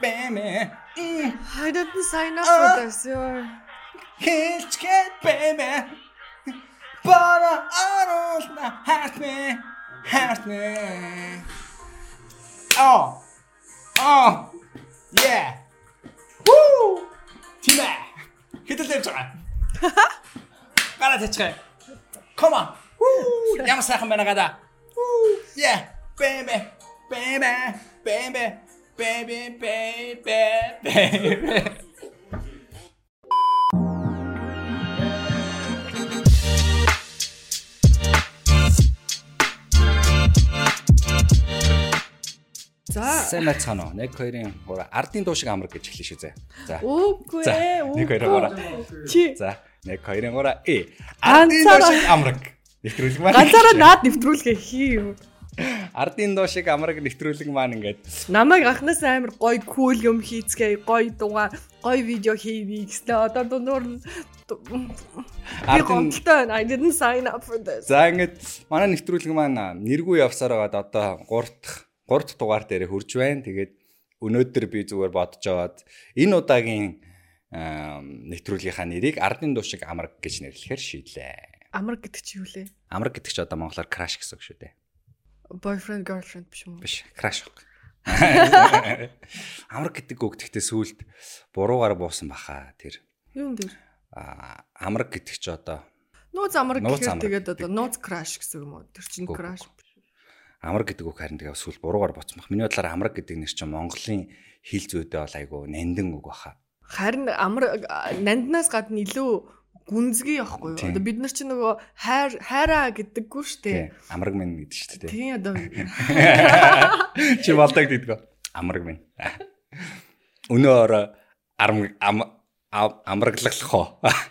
baby. Mm, I didn't sign up for this. You're... Can't get baby. But I don't know hurt me, hurt me. Oh, oh, yeah. Woo! Тимэ. Хэдэл явж байгаа. Гараа тачгаа. Come on. Woo! Ямар сайхан байна гадаа. Woo! Yeah. Baby. Baby. Baby. Baby. Baby. Baby. За. Сайн байцгаана уу? 1 2-ын 3 ардын дуу шиг амраг гэж эхлэв шүү зэ. За. Үгүй ээ. 1 2 үгүй. 3. Чи За. 1 2-ын 3 э. Ардын дуу Ганцаараа- шиг амраг. Нэвтрүүлэг маань. ганцаараа наад нэвтрүүлгээ хий юу. Ардын дуу шиг амраг нэвтрүүлэг маань ингээд Намайг анхнаас амар гоё кул юм хийцгээ, гоё дугаар, гоё видео хийвээ гэснээр одоо дундуур нь Ардын. I didn't sign up for this. За ингээд манай нэвтрүүлэг маань нэргүй явсаар байгаад одоо 3 дахь 3 дахь дугаар дээр хурж байна. Тэгээд өнөөдөр би зүгээр бодож аваад энэ удаагийн нэвтрүүлгийнхаа нэрийг Ардын дуу шиг амраг гэж нэрлэхээр шийдлээ. Амар гэдэг чи юу лээ? Амраг гэдэг чи одоо монголоор краш гэсэн үг шүү дээ. Boyfriend girlfriend биш юм уу? Биш, краш баг. Амраг гэдэг үг гэхдээ сүулт буруугаар буусан баха тэр. Юу юм дээр? А амраг гэдэг чи одоо Нууц амар гэхээр амар тэгээд одоо нууц crash гэсэн юм уу? Тэр чинь Үгүй, crash. амраг гэдэг үг харин тэгээ сүл буруугаар боцсон бах. Миний бодлоор амраг гэдэг нэр чинь Монголын хэл зүйдээ бол айгу нандин үг баха. Харин амар нанднаас гадна илүү гүнзгий явахгүй юу? Одоо бид нар чинь нөгөө хайр хайраа гэдэггүй шүү дээ. Амраг минь гэдэг шүү дээ. Тийм одоо Чи болдог гэдгөө. Амраг минь. Өнөөр амраглах уу?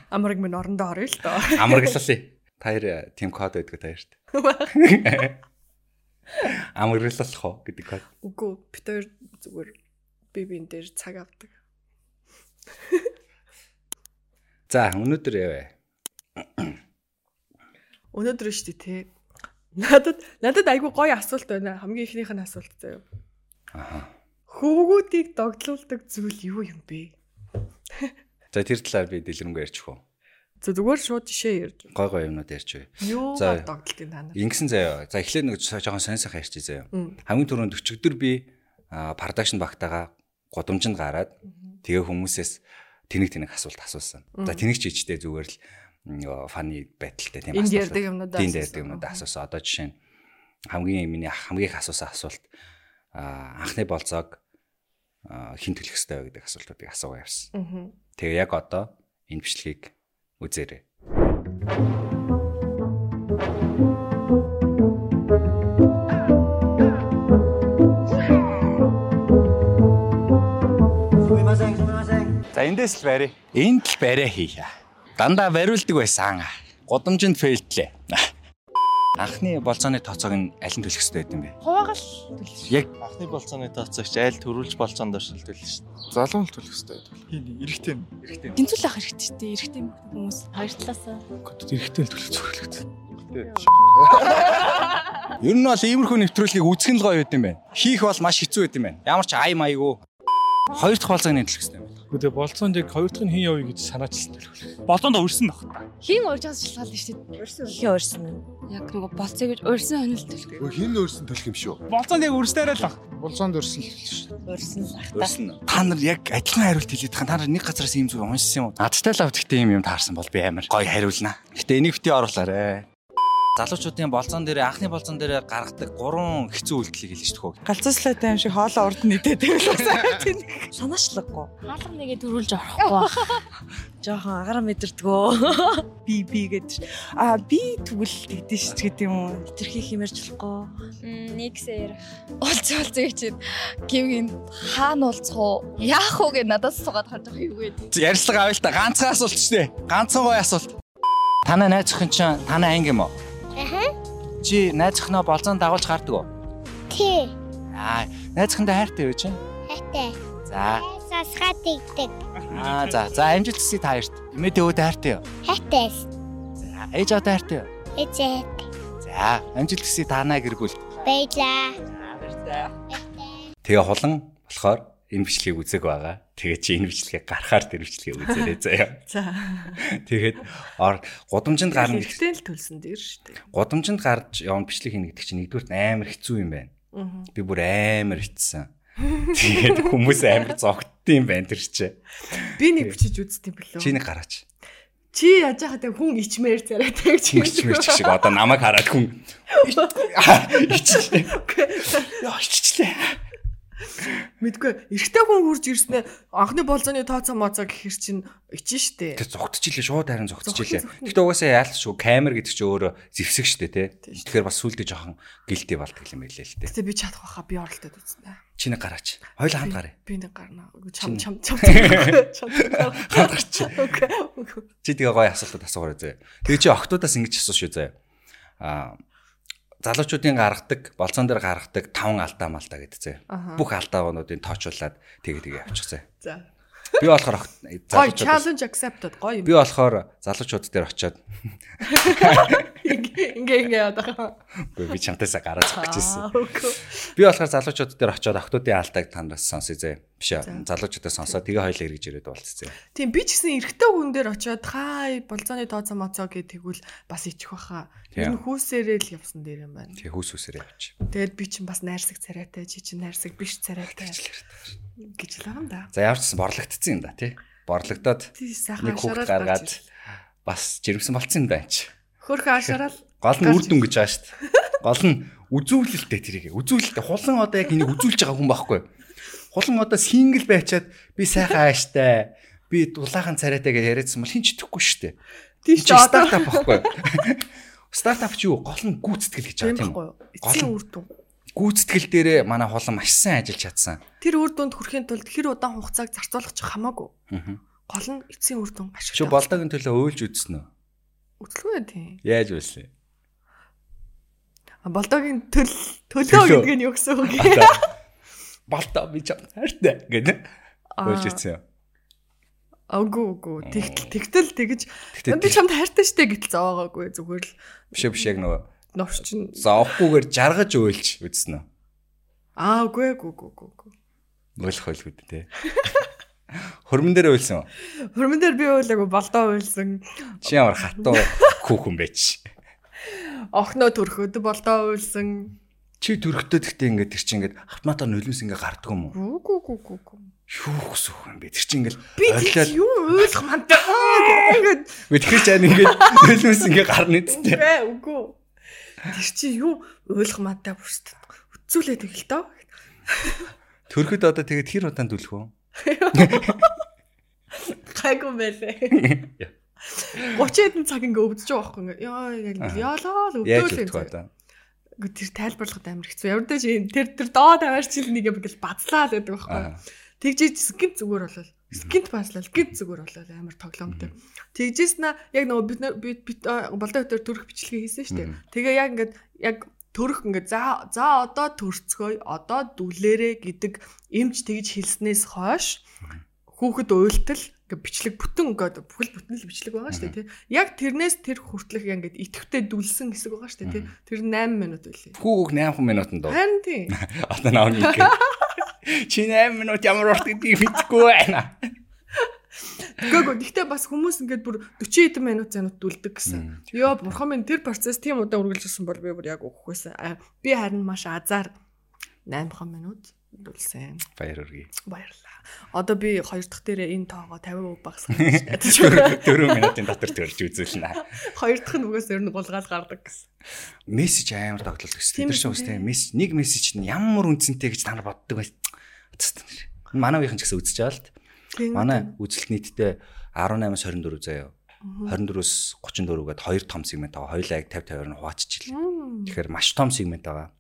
амраг минь орондоо орё л доо. Амраглалаа. Таяр тим код байдаг таярт. Амраглах уу гэдэг код. Үгүй бид хоёр зүгээр би бин дээр цаг авдаг. За өнөөдөр яваа. Өнөөдөр шүү дээ те. Надад надад айгүй гоё асуулт байна. Хамгийн ихнийх нь асуулт заяа. Аха. Хөвгүүдийг догтлуулдаг зүйл юу юм бэ? За тэр талаар би дэлгэрэнгүй ярьчих уу. За зүгээр шууд жишээ ярьж. Гой гой юмнууд ярьчих. Юу За. догтлтын та нар? Ингэсэн заяа. За эхлээд нэг жоохон сонь сайхан ярьчих заяа. Хамгийн түрүүнд өчигдөр би продакшн багтаага гудамжинд гараад тэгээ хүмүүсээс тэнэг тэнэг асуулт асуусан. За тэнэг ч ичтэй зүгээр л фаны байдалтай тийм Энд асуулт. ярьдаг юмнуудаа Энд асуусан. ярьдаг юмнуудаа асуусан. Одоо жишээ нь хамгийн миний хамгийн их асуусан асуулт анхны болцоог а, хэн төлөх ёстой вэ гэдэг асуултуудыг асуугаа явсан. Тэгээ яг одоо энэ бичлэгийг үзээрэй. За эндээс л барь. Энд л барай хийя. Дандаа бариулдаг байсан. Годамжинд фейлтлээ. Анхны болцооны тооцоог нь аль нь төлөх ёстой байд юм бэ? Хуваагаал төлж. Яг Анхны болцооны тооцоогч айл төрүүлж болцоонд оршил төлнө шүү дээ. залуу л төлөх хэрэгтэй. Хин эрэгтэй нь. Тэнцүүл ах хэрэгтэй шүү дээ. Эрэгтэй хүмүүс хоёр талаасаа. Эрэгтэй л төлөх зөвхөлт. ер нь бол иймэрхүү нэвтрүүлгийг үзэх нь л гоё байд юм байна. Хийх бол маш хэцүү байд юм байна. Ямар ч ай маягүй. Хоёр дахь болцоог нь төлөх ёстой юм. Гэхдээ болцоонд яг хоёр дахь нь хин явъя гэж санаачилсан төлөх. Болцоонд урьсан баг. Хин уурчаас шалтгаална шүү дээ. Урьсан. Хин уурсан. Яг нөгөө болцоо гэж урьсан хонилт төлөх. Хин өөрсөн төлөх юм шүү. Болцоонд яг урьсдаараа л баг. Болцоонд өрсөн л шүү. Урьсан л ах та. Өөрсөн. Та нар яг адилхан хариулт хэлээд байгаа. Та нар нэг газараас ийм зүйл уншсан юм уу? Надтай л авт гэхдээ ийм юм таарсан бол би амар гоё хариулна. Гэтэ энийг бити оруулаарэ. Залуучуудын болцоон дээр анхны болцоон дээр гаргадаг гурван хэцүү үйлдэлийг хэлж шүү дээ. галзууслаа тайм шиг хоолоо урд нь идээд байвал тийм санаачлаггүй. Хаалга нэгээ төрүүлж орохгүй. Жохон агара мэдэрдгөө. Би би гэж. А би тэгвэл тэгдэж ш гэдэг юм уу? Тэрхий хэмэрч болохгүй. Нэгсээ ярих. Олц олц гэж чинь гівгийн хаана уулзах уу? Яах уу гэж надаас суугаад харж байгаа юу гэдэг. Ярьслага авъя л та ганцхан асуулт ч дээ. Ганцхан гоё асуулт. Танай найз охин чинь танай анги юм уу? Чи найз охиноо болцоон дагуулж гардаг уу? Тий. Аа, найз охиндоо хайртай юу чи? Хатаа. За. Сасгаад игдэг. Аа, за. За, амжилт хүсье та хоёрт. Эмээдээ өөдөө хайртай юу? Хатаас. За, ээж аваад хайртай юу? Эцэт. За, амжилт хүсье танай гэр бүл. Баялаа. Тэгээ хулан болохоор энэ бичлэгийг үзэг байгаа. Тэгээд чи энэ бичлэгийг гарахаар тэр бичлэгийг үзээрэй заяа. За. Тэгээд ор гудамжинд гарна гэх Ихтэй л төлсөн дээр шүү дээ. гудамжинд гарч явна бичлэг хийнэ гэдэг чинь нэгдүгээр нь амар хэцүү юм байна. Би бүр амар ицсэн. Тэгээд хүмүүс амар зогтдсон юм байна тэр чинь. Би нэг бичиж үзтiin билүү. Чи нэг гараач. Чи яаж яхад хүн ичмээр царайтай гэж Чимэрч мэрч шиг одоо намайг хараад хүн иччихлээ. Яа иччихлээ. Мэдгүй. Эрэгтэй хүн хурж ирснээр анхны болзооны тооцоо моцоо гэхэр чинь ичин штэ. Тэр зогтчихлээ шууд харин зогтсон. Гэхдээ угаасаа яалт шүү камер гэдэг чинь өөрөө зевсэг штэ тий. Тэгэхээр бас сүулдэ жоохон гэлдээ болдог юм байлээ л тий. Гэтэ би чадах байхаа би оролдоод үзнэ. Чи нэг гараач. Хоёул хамт гараа. Би нэг гарна. Чам чам чам. Чам. Хамт гарч. Чи тэгээ гоё асуултад асуугаарай заяа. Тэгээ чи охтуудаас ингэж асуу шүү заяа. Аа залуучуудын гаргадаг, болцон дээр гаргадаг таван алдаа малдаа гэдэг заяа. Аха. Бүх алдаануудыг тооцоолаад тэгээ тэгээ явчих заяа. За. Би болохоор залуучуудаас challenge accepted. Гой юм. би болохоор залуучууд дээр очиод Ингээ ингээ яадаг. үгүй би чамтайсаа гараа зах гэж ирсэн. Окей. Би болохоор залуучууд дээр очиод охтуудын алдааг танаас сонсъё заяа. Биш ээ. Залуучуудаас сонсоо тэгээ хоёул эргэж ирээд болцсон. Тийм би ч гэсэн эрэгтэй хүн дээр очиод хай болзооны тооцоо моцоо гэж тэгвэл бас ичих баха. Энэ хүүсээрээ л явсан дээр юм байна. Тэгээ хүүс үсэрээ явчих. Тэгээд би чинь бас найрсаг царайтай, чи чинь найрсаг биш царайтай гэж л байгаа юм да. За гэсэн борлогдсон юм да тий. Борлогдоод Тий нэг хүүхд гаргаад бас жирэмсэн болцсон юм байна ч. Хөрхөн ашаарал Гол нь Гарч үр дүн гэж байгаа шүү дээ. Гол нь үзүүлэлттэй тэрийг. Үзүүлэлттэй. Хулан одоо яг энийг үзүүлж байгаа хүн байхгүй. Хулан одоо сингл байчаад би сайхан ааштай. Би дулаахан царайтай гэж яриадсан бол хин ч итгэхгүй шүү дээ. тийм Чи стартап байхгүй. Стартап ч юу гол нь гүйцэтгэл гэж байгаа тийм үү? Эцсийн үр дүн. Гүйцэтгэл дээрээ манай хулан маш сайн ажиллаж чадсан. Тэр үр дүнд хүрэхийн тулд хэр удаан хугацааг зарцуулах ч хамаагүй. Аа. Гол нь эцсийн үр дүн ашигтай. Чи болдогийн төлөө өөлж үзсэн үү? үзлгүй тийм. Яаж? А, Болдогийн төл төлөө гэдэг нь юу гэсэн үг? Болдоо би чам хайртай гэдэг. Өөлж үзсэн юм. Агуу агуу. Тэгтэл тэгтэл Тэгтээ би чамд хайртай штэ гэтэл зоогоогүй зүгээр л биш биш яг нөгөө новчин. зоохгүйгээр жаргаж өөлж үзсэн үү? Аа үгүй үгүй үгүй үгүй. Өөлөх байлгүй дээ. Хөрмөн дээр үү? Хөрмөн дээр би уйлаагүй болдоо уйлсан. Чи ямар хатуу хүүхэн байж. Охноо төрхөд болдоо уйлсан. Чи төрөхтөө гэхдээ ингээд тэр чинь ингээд автоматар нөлөөс ингээд гардаг юм уу? Үгүй үгүй үгүй үгүй. Юу гэсэн юм бэ? Тэр чинь ингээд Би тэр юу уйлах мантай. Ингээд би тэгэхээр чам ингээд нөлөөс ингээд гарна үсттэй. үгүй үгүй. Тэр чи юу уйлах мантай бүрст. Үцүүлээд тэгэл тоо. Төрөхөд одоо тэгээд хэр удаан түлэх вэ? Гайгүй байлээ. 30 хэдэн цаг ингээ өвдөж байгаа байхгүй ингээ. Яа яалаа л өвдөөл юм. Гү тэр тайлбарлахад амар хэцүү. Ямар ч юм тэр тэр доо таваар чил нэг юм ингээл бацлаа л гэдэг байхгүй. Тэгжиж скинт зүгээр болол. Скинт баслал гинт зүгээр болол амар тоглоомтой. Тэгжээс на яг нөгөө бид бид болдоо өтөр төрөх бичлэгээ хийсэн шүү дээ. Тэгээ яг ингээд яг төрөх ингээд за за одоо төрцгөөй одоо дүлээрэ гэдэг эмч тэгж хэлснээс хойш хүүхэд уйлтал ингээд бичлэг бүтэн ингээд бүхэл бүтэн л бичлэг байгаа шүү дээ тий. Яг тэрнээс тэр хүртэлх ингээд идэвхтэй дүлсэн хэсэг байгаа шүү дээ тий. Тэр 8 минут байлээ. Хүүг 8 минутанд дуу. Харин тий. Одоо наа нэг. Чи 8 минут ямар урт гэдгийг мэдэхгүй байна. Гэхдээ гэхдээ бас хүмүүс ингээд бүр 40 хэдэн минут занууд дүлдэг гэсэн. Йоо бурхан минь тэр процесс тийм удаан үргэлжилсэн бол би бүр яг өгөхөөсөн. А, Би харин маш азар 8 минут дүлсэн. Баяр хүргэе. Баярлалаа. Одоо би хоёр дахь дээрээ энэ тоогоо 50% багасгах гэж байна. 4 минутын дотор төрж үзүүлнэ. Хоёр дахь нь угаас ер нь гулгаал гардаг гэсэн. Мессеж амар тоглолт. Тийм Тэр шиг үү, үстэй мессеж нэг мессеж нь ямар үнцэнтэй гэж та нар боддог бай. Манайвийнхан ч гэсэн үзэж байгаа л т. Тийм үү? Манай үзэлт нийтдээ 18-аас 24 заяа. 24-өөс 34 гээд хоёр том сегмент байгаа. Хоёулаа яг 50 50-аар нь хувааччихлаа. Мм. Тэгэхээр маш том сегмент байгаа.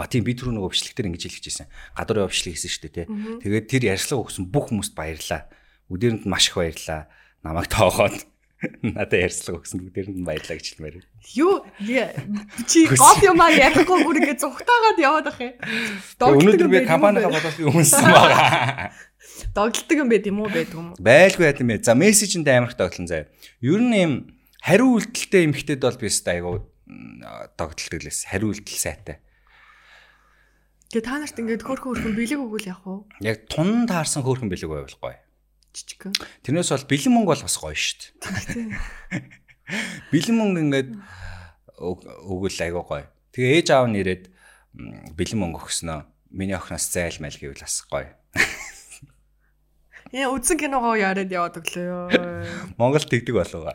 А тийм би түрүү нөгөө бичлэгтэр ингэж хэлж ирсэн. Гадар яваа бичлэг хийсэн шүү дээ тий. Тэгээд тэр ярьслага өгсөн бүх хүмүүст баярлаа. Өдөрөнд маш их баярлаа. Намайг тоохоод надад ярьслага өгсөн бүгдээрэнд гэж хэлмээр. Юу чи гол юм аа ярихгүй бүр ингээд зүгтаагаад яваад ах юм. Өнөөдөр би компанигаа бодоод өмнөсөн байгаа. догдолдог юм байт юм уу байдаг юм. Байлгүй яа тийм ээ. За мессежэнд амарх тоглон заяа. Ер нь юм хариу үйлдэлтэй эмхтэд бол би өстэй айгу догдолдог лээс. Хариу үйлдэл сайтай. Тэгээ та нарт ингээд хөөрхөн хөөрхөн бэлэг өгвөл яах вэ? Яг тун таарсан хөөрхөн бэлэг байвал гоё. Жижиг. Тэрнээс бол бэлэн мөнгө бол бас гоё шүү дээ. Бэлэн мөнгө ингээд өг- өгвөл айгүй гоё. Тэгээ ээж аав нь ирээд бэлэн мөнгө өгснөө миний охноос зайл майл гэвэл бас гоё. Яа үзэн киногоо яриад яваад өглөө ёо. Монгол тэгдэг болов.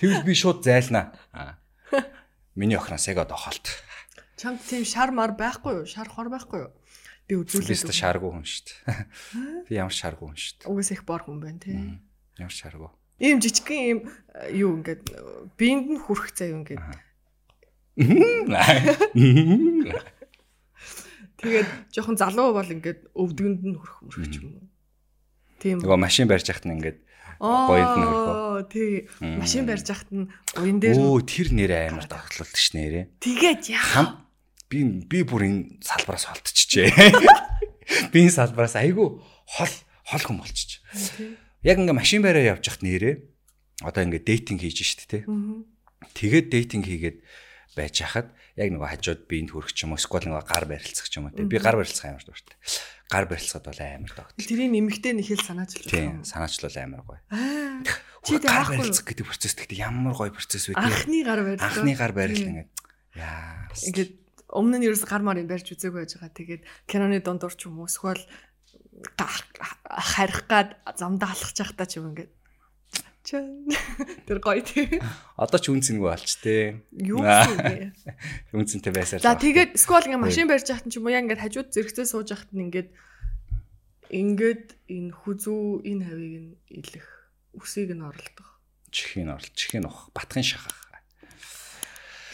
Тэгвэл би шууд зайлнаа. Аа. Миний охноос яг одоо холт. Чамд тийм шар мар байхгүй юу? Шар хор байхгүй юу? Би Би үзүүлээд. өстө шаргуу хүн шүү дээ. Би ямар шаргуу хүн шүү дээ. Угаас их бор хүн байна тий. Ямар шаргуу. Ийм жижигхэн ийм э, юу ингээд биенд нь хүрх заяа ингээд тэгээд жоохон залуу бол ингээд өвдгөнд нь хүрх мөрөх юм уу. Тийм. Нөгөө машин барьж яхад нь ингээд гоёнд нь? Аа тий. Машин барьж яхад нь уян дээр Өө тэр нэр амар тогтлолт ш нэрээ. тэгээд яа. Би би бүр энэ салбараас холтчихжээ. Би энэ салбараас айгүй хол хол хүн болчих. Яг ингээ машин бариа явж хат нэрээ. Одоо ингээ дейтинг хийж штт те. Тэгээд дейтинг хийгээд байж хахад яг нөгөө хажууд биенд хүрэх ч юм уу эсвэл нөгөө гар барилцах ч юм уу те. Би гар барилцах амар дуртай. Гар барилцахад бол амар тогтол. Тэрийг нэмэгтэй нь хэл санаачилж Тийм санаачлал амар гоё. Аа. Чи гар барилцах гэдэг процесс гэхдээ ямар гоё процесс вэ. Анхны гар барьдаг. Анхны гар барил ингээд яа. Ингээд өмнө нь ерөөс гар марыг барьж үзээгүй байж байгаа. Тэгээд киноны дундуур ч юм уу эсвэл харих гад замдаа алхаж явахдаа ч юм ингээд тэр гоё тий. Одоо ч үнцэнгүй болч те. Юу юм бэ? Үнцэнтэй байсаар. За тэгээд сквал ингээ машин барьж яхад ч юм уу яа ингээд хажууд зэрэгцээ сууж яхад нь ингээд ингээд энэ хүзүү энэ хавийг нь илэх үсийг нь оролдох. чихийн орол, чихийн ух, батхын шахах.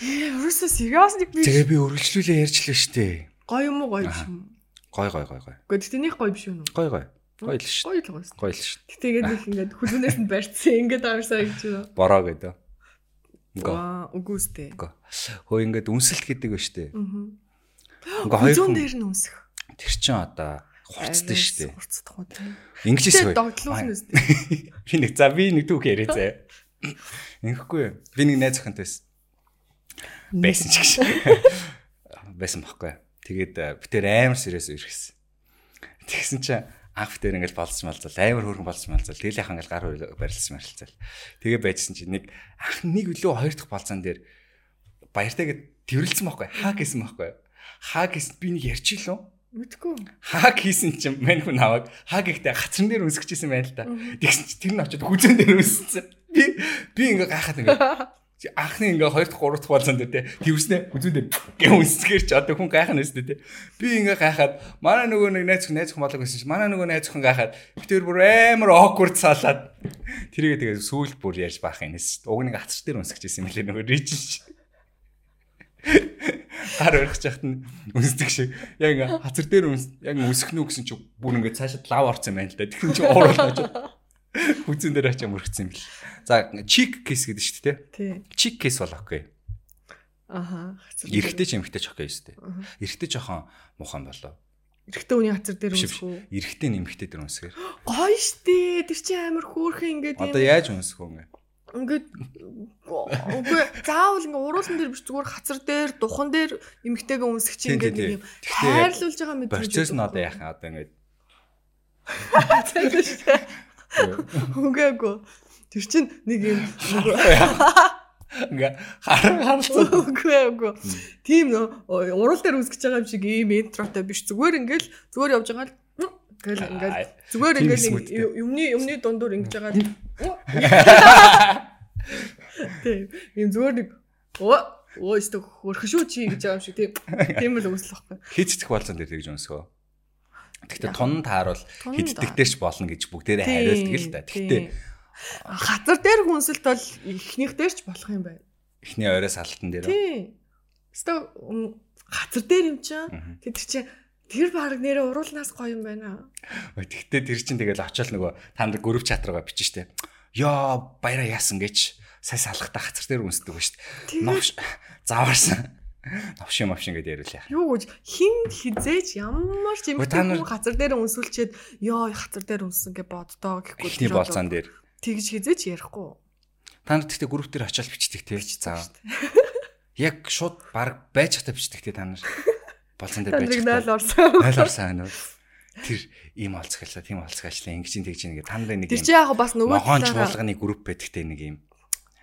Ерөөсөө сериус нэг би Тэгээ би үргэлжлүүлээ ярьчлаа штэ. гоё юм уу гоё биш юм. Гой гой гой гой. Гэхдээ тэнийх гоё биш үү? Гой гой. Гоё л штэ. Гоё л гоё. Гоё л штэ. Тэгээд нэг ингээд хүзүүнээс нь барьцсан ингээд амарсаа гэж байна. Бороо гэдэг. Гоо. Аа, үгүйстэй. Гоо. Хөө ингээд үнсэлт гэдэг ба штэ. Аа. Ингээ хоёр хүн дээр нь үнсэх. тэр чин одоо хурцтай штэ. Хурцдах уу тийм. Инглиш гоё. догтлуулна үстэй. Би нэг за би нэг түүх яриа заяа. Ингэхгүй. юу? Би нэг найз охинтой байсан. Ч гэж. Байсан байхгүй. Тэгээд э, би тэр амар сериэс ирсэн. Тэгсэн чинь анх тэр ингээл болцсон малзал амар хөөрхөн болцсон малзал тэгэл яхаа ингээл гар барилсан марилцал. Тэгээ байжсэн чинь нэг анх нэг үлээ хоёр дахь болцсон дээр баяртайгээд тэрэлсэн байхгүй. Хаа гэсэн байхгүй. Хаа гэсэн би нэг ярьчихлаа. Мэдгүй. Хаа хийсэн чинь мань хүн аваад хаа гэхдээ гацран дээр үсгэжсэн байна л да. Тэгсэн чинь тэр нь очиод хүзэн дээр үссэн. Би би ингээ гайхаад ингээ анхны ингээ 2 дахь 3 дахь болцсон дээр те. Тэрснэ хүзэн дээр гэ үсгээр ч одоо хүн гайхах нь өстэй те. Би ингээ гайхаад манай нөгөө нэг найз хүн найз хүн болог гэсэн чинь манай нөгөө найз хүн гайхаад би тэр бүр амар awkward салаад. Тэрийг тэгээ сүүл бүр ярьж баах юм нэс. Уг нэг гацар дээр үсгэжсэн юм лээ нөгөө рич гар өргөж яхад нь үнсдэг шиг. Яг ингээ хацар дээр үнс яг үсэх нү гэсэн чи бүр ингээ цаашаа лав орсон юм байна л да. Тэгэхээр чи ууруулж хүзэн дээр очиж мөргцсэн юм бэл. За чик кис гэдэг шүү дээ. Тий. Чик кис бол окей. Аха. Эрэгтэй ч эмэгтэй ч окей шүү дээ. Эрэгтэй жоохон мухан болоо. Эрэгтэй хүний хацар дээр үнсэх үү? биш. Эрэгтэй нэмэгтэй дээр үнсгээр. Гоё штэ. Тэр чинь амар хөөрхөн ингээд Одоо яаж үнсэх вэ ингээ? ингээд үгүй заавал ингээ уруулан дээр биш зүгээр хацар дээр духан дээр эмгтэйгээ үнсэх чинь тийм, нэг юм хайрлуулж байгаа мэт Процесс нь одоо яах вэ? Одоо ингээ Үгээгүй. Тэр чинь нэг юм ингээ харан харалцсан. Үгүй үгүй. Тийм нөө урал дээр үсгэж байгаа юм шиг ийм интротой биш. Зүгээр ингээл зүгээр явж байгаа л ингээл ингээл зүгээр ингээл юмны юмны дундуур ингэж байгаа. Тийм. Ийм зүгээр нэг оо оо өстө хөрхшүү чи гэж байгаа юм шиг тийм. Тийм л үсэл واخхой. Хич идэх болсон дээр тэгж өнсгөө. Яг. тун тааруул Тун хиддэгдэрч болно гэж бүгдээрээ хариулдаг л да. Гэхдээ хатар дээр хүнсэлт бол ихнийх дээр ч болох юм байна. эхний орой салтан дээр Тийм. Өстө хатар дээр юм чинь тэр чинь тэр баг нэрээ уруулнаас гоё юм байна. Тэгтээ тэр чинь тэгэл очиод нөгөө танд гөрөв чат руугаа бичэн штэ. Йоо баяра яасан гэж сая салхтаа хацар дээр үнсдэг ба штэ. Новш заварсан. Новшин мовшин гэдээ яриулъя. Юу гэж хин хизээч ямар ч юм хүн хазар дээр үнсүүлчихэд ёо хазар дээр үнсэн гэж боддоо гэхгүй болцоон одоо дээр. тэгж хизээч ярихгүй. Та нар тэгтээ гөрөв дээр очиод бичдэг те. Заа. Яг шууд баг байж хата бичдэг те та нар. Болсон дээр байж хата. 0 орсон. Найл орсон байна уу? Тэр ийм олцгалаа, тийм олцгаалчлаа, ингэж ин тэгж нэг та нарын нэг Тэр чи яг бас нөгөө талаараа- чуулганы групп байдагтэй нэг ийм.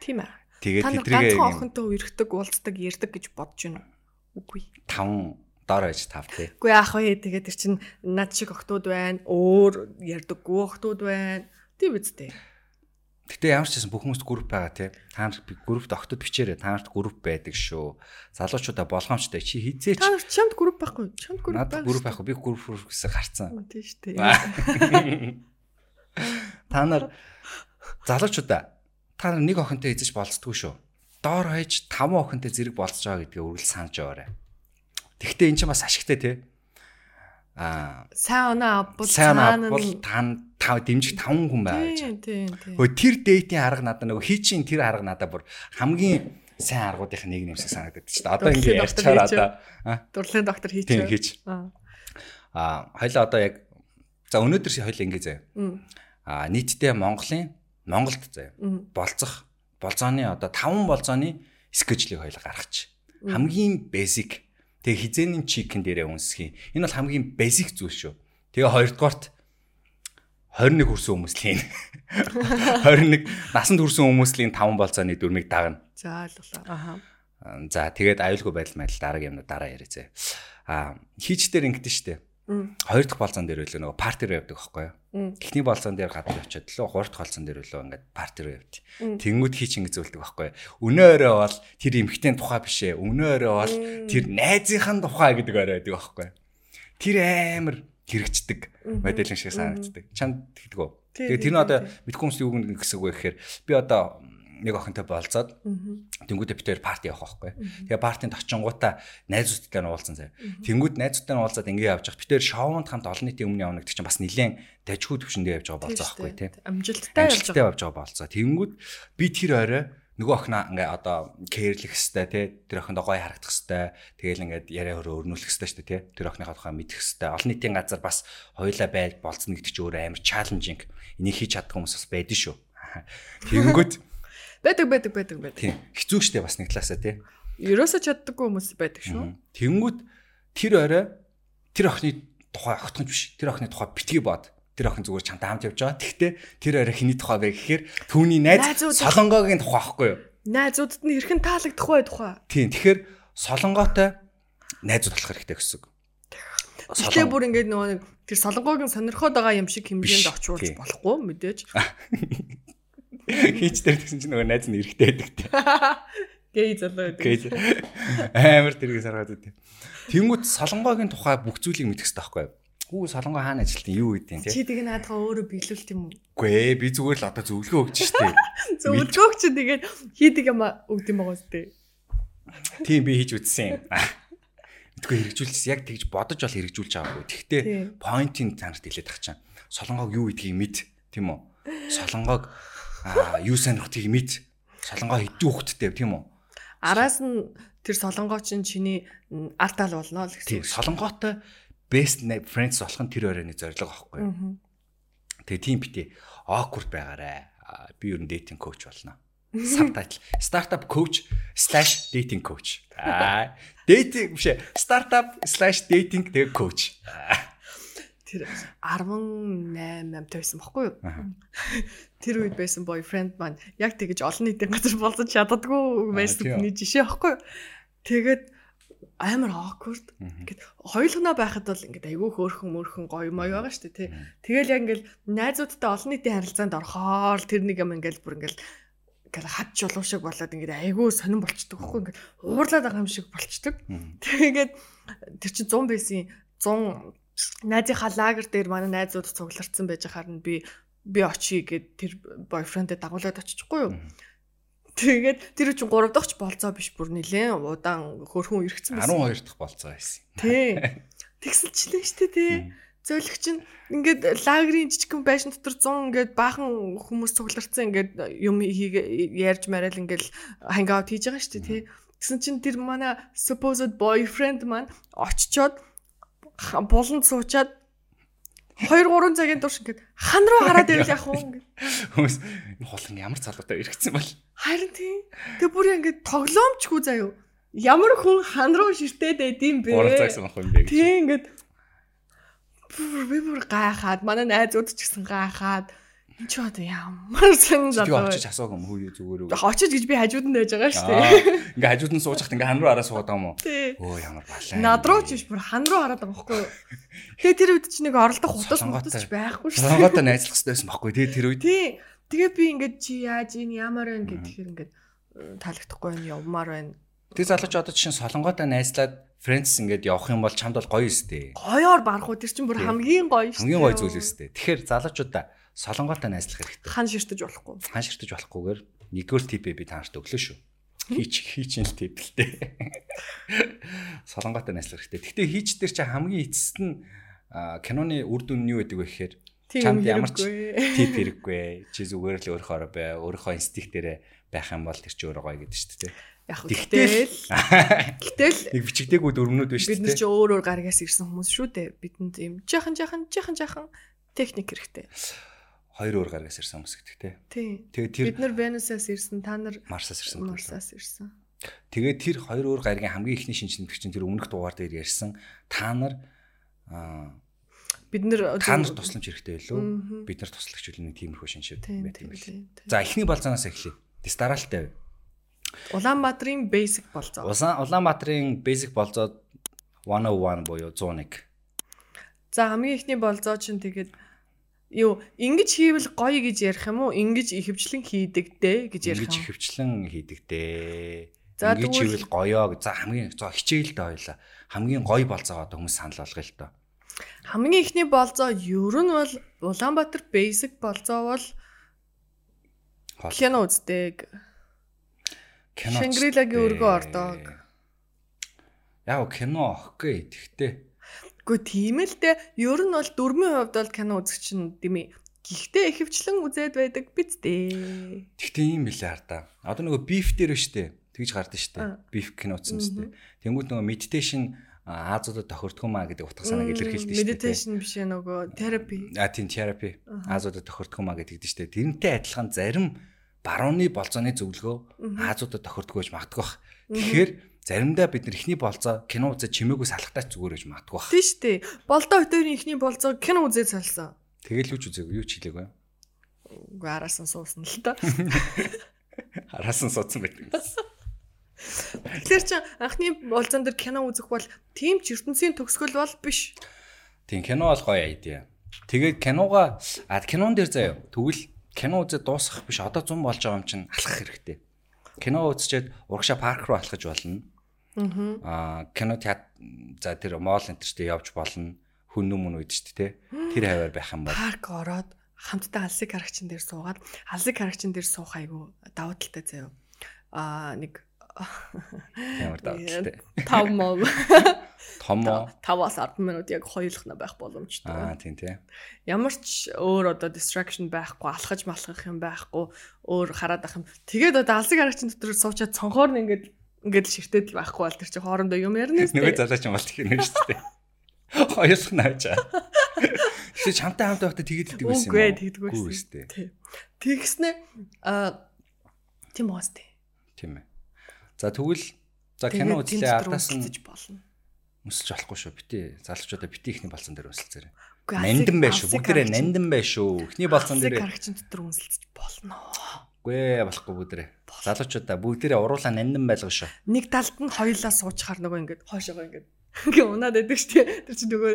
Тийм ээ. Тэгээд тэдрийгээ ганцхан охинтой үерхдэг, уулздаг, ярддаг гэж бодож байна уу? Үгүй. таван доор байж тав те. Үгүй яах вэ? Тэгээд тэр чин над шиг охтууд байна. Өөр ярддаггүй охтууд байна. Тийм үстэй. Гэтэ ямар ч гэсэн бүх хүмүүст групп байгаа те. Та нар би группт огтод бичээрэй. Та нарт групп байдаг шүү. Залуучуудаа болгоомжтой чи хизээч Та нар чамд групп байхгүй. Чамд групп надад групп байхгүй би групп гэсэн гарцсан. Тийм шүү дээ. Та нар залуучуудаа та нар нэг охинтой эзэж болцдгүй шүү. Доор хаяж таван охинтой зэрэг болцож байгаа гэдгээ үргэлж санаж байгаарай. Тэгвэл эн чинь бас ашигтай те. Аа Сайн оноо авбал цаана бол нь- тань тав дэмжих таван хүн байгаа гэж. Тийм тийм тийм. Хөө тэр дейтийн арга надад нөгөө хий чин тэр арга надад бүр хамгийн сайн аргуудынх нэг нэмсэг санагдаад чи. Одоо Дурлалын ингэ ярьчаар одоо Дурлалын доктор тийм хийчихээ. хийж. Аа. Аа хоёлаа одоо яг за өнөөдөр хоёлаа ингэ заяа. Аа нийтдээ Монголын Монголд заяа болцох болзооны одоо таван болзооны скежлийг хоёлаа гаргач. Хамгийн basic тэгээ хизээний чикен дээрээ үнсхий. Энэ бол хамгийн basic зүйл шүү. Тэгээ хоёрдугаарт 21 хүрсэн хүмүүсийн 21 насанд хүрсэн хүмүүсийн таван болцооны дүрмийг дагна. За ойлголоо. Аха. За тэгээд аюулгүй байдал байдал дараагийн юмнууд дараа яриа зэ. Аа хийч дээр ингэдэж штэ. Хоёр дахь болцоон дээр үлээ нөгөө парти руу явдаг байхгүй юу? Эхний болцоон дээр гадна очиод лөө гурав дахь болцоон дээр үлээ ингээд парти руу явд. Мм. Тэнгүүд хийч ингэ зөвлөдөг байхгүй юу? Өнөө өрөө бол тэр эмхтэн тухай биш ээ. Өнөө өрөө бол тэр найзынхан тухай гэдэг орой байдаг байхгүй юу? Тэр амар хэрэгждэг мэдээлэл шиг санагддаг. Чамд тэгдэг үү? Тийм, тэр нь одоо мэдгүй хүмүүс юу гэсэн үг вэ гэхээр би одоо нэг охинтой болцоод Мгм. Тэнгүүдээ битээр парти явах байхгүй. Тэгээ партинд очингуудаа найзуудтай нь уулзсан заяа. Тэнгүүд найзуудтай нь уулзаад ингэ явж байгаа. Битээр шоунд хамт олон нийтийн өмнө явна гэдэг чинь бас нэлээд дажгүй төвшөндөө явж байгаа болцоо байхгүй тий. Амжилттай явж байгаа. болцоо. Тэнгүүд би тэр орой нөгөө охиноо ингээ одоо кэрлэх хэвээр тий. Тэр охиндоо гоё харагдах хэвээр. Тэгээл ингээд яриа хөрөө өрнүүлэх хэвээр шүү дээ тий. Тэр охиныхаа тухай мэдэх хэвээр. Олон нийтийн газар бас хоёлаа байж болцсон гэдэг чинь өөрөө амар чаленжинг. Энийг хийж чаддаг хүмүүс бас байдэн шүү. Тэнгүүд Байдаг байдаг байдаг байдаг. тий. Хэцүү штэ бас нэг талаасаа тий. Ерөөсө чаддаггүй хүмүүс байдаг шүү. Тэнгүүд тэр орой тэр охины тухай огтхонч биш. Тэр охины тухай битгий бод. Тэр охин зүгээр чамтай хамт явж байгаа. Тэгтээ тэр орой хиний тухай вэ гэхээр түүний найз солонгогийн тухай байхгүй юу? Найзуудад нь хэрхэн таалагдах вэ тухай. Тийм. Тэгэхээр солонготой найзууд болох хэрэгтэй гэсэн үг. Гэтэ бүр ингээд нөгөө нэг тэр солонгогийн сонирхоод байгаа юм шиг хэмжээнд очуулж тий. болохгүй мэдээж. Хийч дээр гэсэн чинь нөгөө найз нь эрэхтэй байдаг тийм. Гэй залуу байдаг. Гэж амар тэргээ саргаад үтээ. Тэнгүүд солонгогийн тухай бүх зүйлийг мэдэх хэрэгтэй байхгүй юу? Хүү солонгоо хаана ажилтсан юу гэдэг Чи тийм. тэгээ наадгаа өөрөө биелүүлт юм уу? Үгүй ээ би зүгээр л одоо зөвлөгөө өгч штеп. Зөвлөгөөг чи тэгээд хийдэг юм өгд юм байгаа үстэй. Тийм би хийж үзсэн. Мэдгүй хэрэгжүүлсэн яг тэгж бодож бол хэрэгжүүлж байгаагүй. Тэгтээ поинтын танарт хэлээд ах чам. Солонгог юу гэдгийг мэд, тийм үү? Солонгог юу сонирхтыг мэд. Солонгоо хэдэн хүүхэдтэй тийм үү? Араас нь тэр солонгоо чин чиний м, артал болно л Тийм. гэсэн. Солонгоотой best friends болох нь тэр өрөөний зорилго аахгүй. Тэгээ тийм бити awkward байгаарэ. Аа, Би ер нь dating coach болно. Subtitle startup coach slash dating coach. Аа, dating биш ээ. Startup slash dating тэгээ coach. Аа. Тэр 18 амтай байсан бохгүй юу? Тэр үед байсан boyfriend маань яг тэгэж олон нийтийн газар болцож чаддаггүй байсан хүний жишээ бохгүй юу? Тэгээд амар awkward. Ингээд хоёулгнаа байхад бол ингээд айгүй хөөрхөн мөрхөн гоё мой байгаа шүү дээ тий. Тэгэл яг ингээд найзуудтай олон нийтийн харилцаанд орохоор тэр нэг юм ингээд бүр ингээд ингээд хад чулуу шиг болоод ингээд айгүй сонирн болчдөг байхгүй ингээд уурлаад байгаа юм шиг болчдөг. Тэгээд тэр чинь 100 байсан 100 найзынхаа лагер дээр манай найзууд цугларсан байж хахаар нь би би очие гэд тэр бойфрендэд дагуулад очихгүй юу. Тэгээд тэр чинь 3 дахь болцоо биш бүр нилээн удаан хөрхөн иргэцэн байсан. 12 дахь болцоо байсан. Тий. Тэгсэлчлээ штэ тий. Зөөлөх чинь ингээд лагерийн жижигхэн байшин дотор 100 ингээд баахан хүмүүс цугларсан ингээд юм ярьж мараал ингээд хангаут хийж байгаа штэ тий. Тэгсэн чинь тэр манай supposed boyfriend маань очичоод буланд суучаад 2 3 цагийн турш ингээд хан руу хараад ивэл яах вэ ингээд Хүмүүс энэ хулган ямар залуутай иргэцэн бол. Харин тийм. Тэг бүр ингээд тоглоомчгүй заяо. ямар хүн хан руу ширтээд байд юм бэ? Гурав цаг санах юм бэ гэж. Тэг ингээд бүр би бүр гайхаад манай найзууд ч гэсэн гайхаад энэ ч одоо ямар Тэгээ залуу. очиж асуух юм хүү зүгээр үү? Очиж гэж би хажууд нь байж байгаа шүү дээ. Ингээ хажууд нь сууж хат ингээ хан руу араа суугаад байгаа юм уу? Өө ямар балаа. Над руу ч биш бүр хан руу хараад байгаа байхгүй юу? Тэгээ тэр үед чи нэг оролдох хутас мутас байхгүй шүү дээ. Солонготой найзлах хэрэгтэй байсан байхгүй тий тэр үед. Тий. Тэгээ би ингээд чи яаж ийн ямар вэ гэхээр ингээд таалагдахгүй байна явмаар байна. Тэр залууч одоо чинь солонготой найзлаад Фрэнс ингээд явах юм бол чамд бол гоё өстэй. Гоёор барах уу тэр чинь бүр хамгийн гоё шүү. Хамгийн гоё зүйл өстэй. Тэгэхээр залуучуудаа солонготой найзлах хэрэгтэй. Хан ширтэж болохгүй. Хаан ширтэж болохгүйгээр нэгдүгээр типээ би танарт өглөө шүү. Хийч хийчин л тип л дээ. Солонготой найзлах хэрэгтэй. Гэхдээ хийч дээр чи хамгийн эцэст нь киноны үр дүн нь юу гэдэг вэ гэхээр Тийм чамд ямар ч тип хэрэггүй. Чи зүгээр л өөрийнхөө бай, өөрийнхөө инстинкт дээрээ байх юм бол тэр чи өөрөө гоё гэдэг шүү дээ. Яг гэтэл гэтэл нэг бичигдээгүй дөрмнүүд биш бид нар чи өөр өөр гаргаас ирсэн хүмүүс шүү дээ. Бидэнд ийм жахан жахан жахан жахан техник хэрэгтэй. Хоёр өөр гаргаас ирсэн хүмүүс гэдэг те. Тийм. Тэгээ тэр Бид нар Венусаас ирсэн, та нар Марсаас ирсэн. Марсаас ирсэн. Тэгээд тэр хоёр өөр гаригийн хамгийн ихний шинжлэх чинь тэр өмнөх дугаар дээр ярьсан та нар аа Бид нар та нар тусламж хэрэгтэй. Мгм. Бид нар туслагч үл нэг тиймэрхүү шинжтэй Тийм, байт юм билээ. За эхний болзоноос эхлэе. Тэс дараалтай. Улаанбаатарын basic болцоо. Улаан Улаанбаатарын basic болзоо 101 буюу 101. За хамгийн ихний болцоо чинь тэгээд юу ингэж хийвэл гоё гэж ярих юм уу? Ингэж ихэвчлэн хийдэг дээ гэж ярих Ингэж юм. хөвчлэн хийдэг дээ. За, Ингэж хийвэл гоёо гэж. За хамгийн за хичээл дээ хоёлаа. Хамгийн гоё болзоогоо хүмүүс санал болгоё л доо. Хамгийн ихний болцоо ер нь бол Улаанбаатар basic болцоо бол кино үздэг. Кино. Шангрилагийн өргөө ордог. Яг кино окей. Тэгтээ Гэхдээ тийм л дээ. Ер нь бол дөрмийн хувьд бол кино үзэх чинь дими. Гэхдээ ихэвчлэн үзээд байдаг биз дээ. Тэгтээ юм билээ хараа. Одоо нөгөө beef дээр шүү дээ. Тэгж гардаг шүү дээ. Beef кино үзсэн шүү дээ. Тэнгүүд нөгөө meditation а, Азуудад тохирдох юм а гэдэг утга санааг илэрхийлдэг шүү дээ. Meditation биш ээ нөгөө therapy. А тийм therapy Азуудад тохирдох юм а гэдэг дээ. Тэрнтэй адилхан зарим барууны болцооны зөвлөгөө Азуудад тохирдох гэж магадгүй бах. Тэгэхээр заримдаа бид нар ихний болцоо кино үзэж чимээгүй салахтаа ч зүгээр гэж магадгүй бах. Тийм шүү дээ. Болдоо өтөрийн ихний болцоо кино үзээд салсан. Тэгэл юу ч үзээгүй юу ч хэлээгүй. Үгүй араас нь суусан л та. Хараасан суудсан байдаг. Тэгэхээр чи анхны болцоон дээр кино үзэх бол тийм ч ертөнцийн төгсгөл бол биш. Тийм кино бол гоё айдиа. Тэгээд кинога а кинон дээр заяа. Тэгвэл кино үзээд дуусгах биш одоо 100 болж байгаа юм чинь алхах хэрэгтэй. Кино үзчихэд урагшаа парк руу алхаж болно. Аа кино театр за тэр моол энтертэй явж болно. Хүн нүмүн үйд ч тэ. Тэр хаваар байх юм бол Парк ороод хамтдаа алсыг харагчин дээр суугаад алсыг харагчин дээр суух айгу давуу талтай заяа. Аа нэг ямар давталтай. 5 мов Томо 5-аас 10 минут яг хоёулахна байх боломжтой. аа тийм тий. Ямар ч өөр одоо distraction байхгүй, алхаж малхах юм байхгүй, өөр хараад ах юм. Тэгээд одоо алсыг харагчин дотор суучаад цонхоор нь ингээд ингээд л ширтээд л байхгүй бол тэр чинь хоорондоо юм ярина Нөгөө шүү дээ. залууч юм бол тийм нэ шүү дээ. Хоёулах нааж. Тэгээ чамтай хамт байхдаа тэгээд идэг байсан юм. Үгүй уу? тэгдэг байсан. шүү дээ. Тэгснэ аа тийм уус тий. Тийм ээ. За тэгвэл за кино үзлээ ардаас нь болно. өсөж болохгүй шүү. Бити залуучуудаа бити ихний болсон дээр өсөлцөөр. Үгүй, Нандин байш шүү. Бүгдээрээ нандин байш шүү. Ихний болсон дээр харагчин дотор үнсэлцэж болно. Үгүй ээ, болохгүй бүгдээрээ. Залуучуудаа бүгдээрээ уруулаа нандин байлгаа шүү. Нэг талд нь хоёулаа суучхаар нөгөө ингээд хойшоогоо ингээд ингээ унаад байдаг шүү дээ. Тэр чинь нөгөө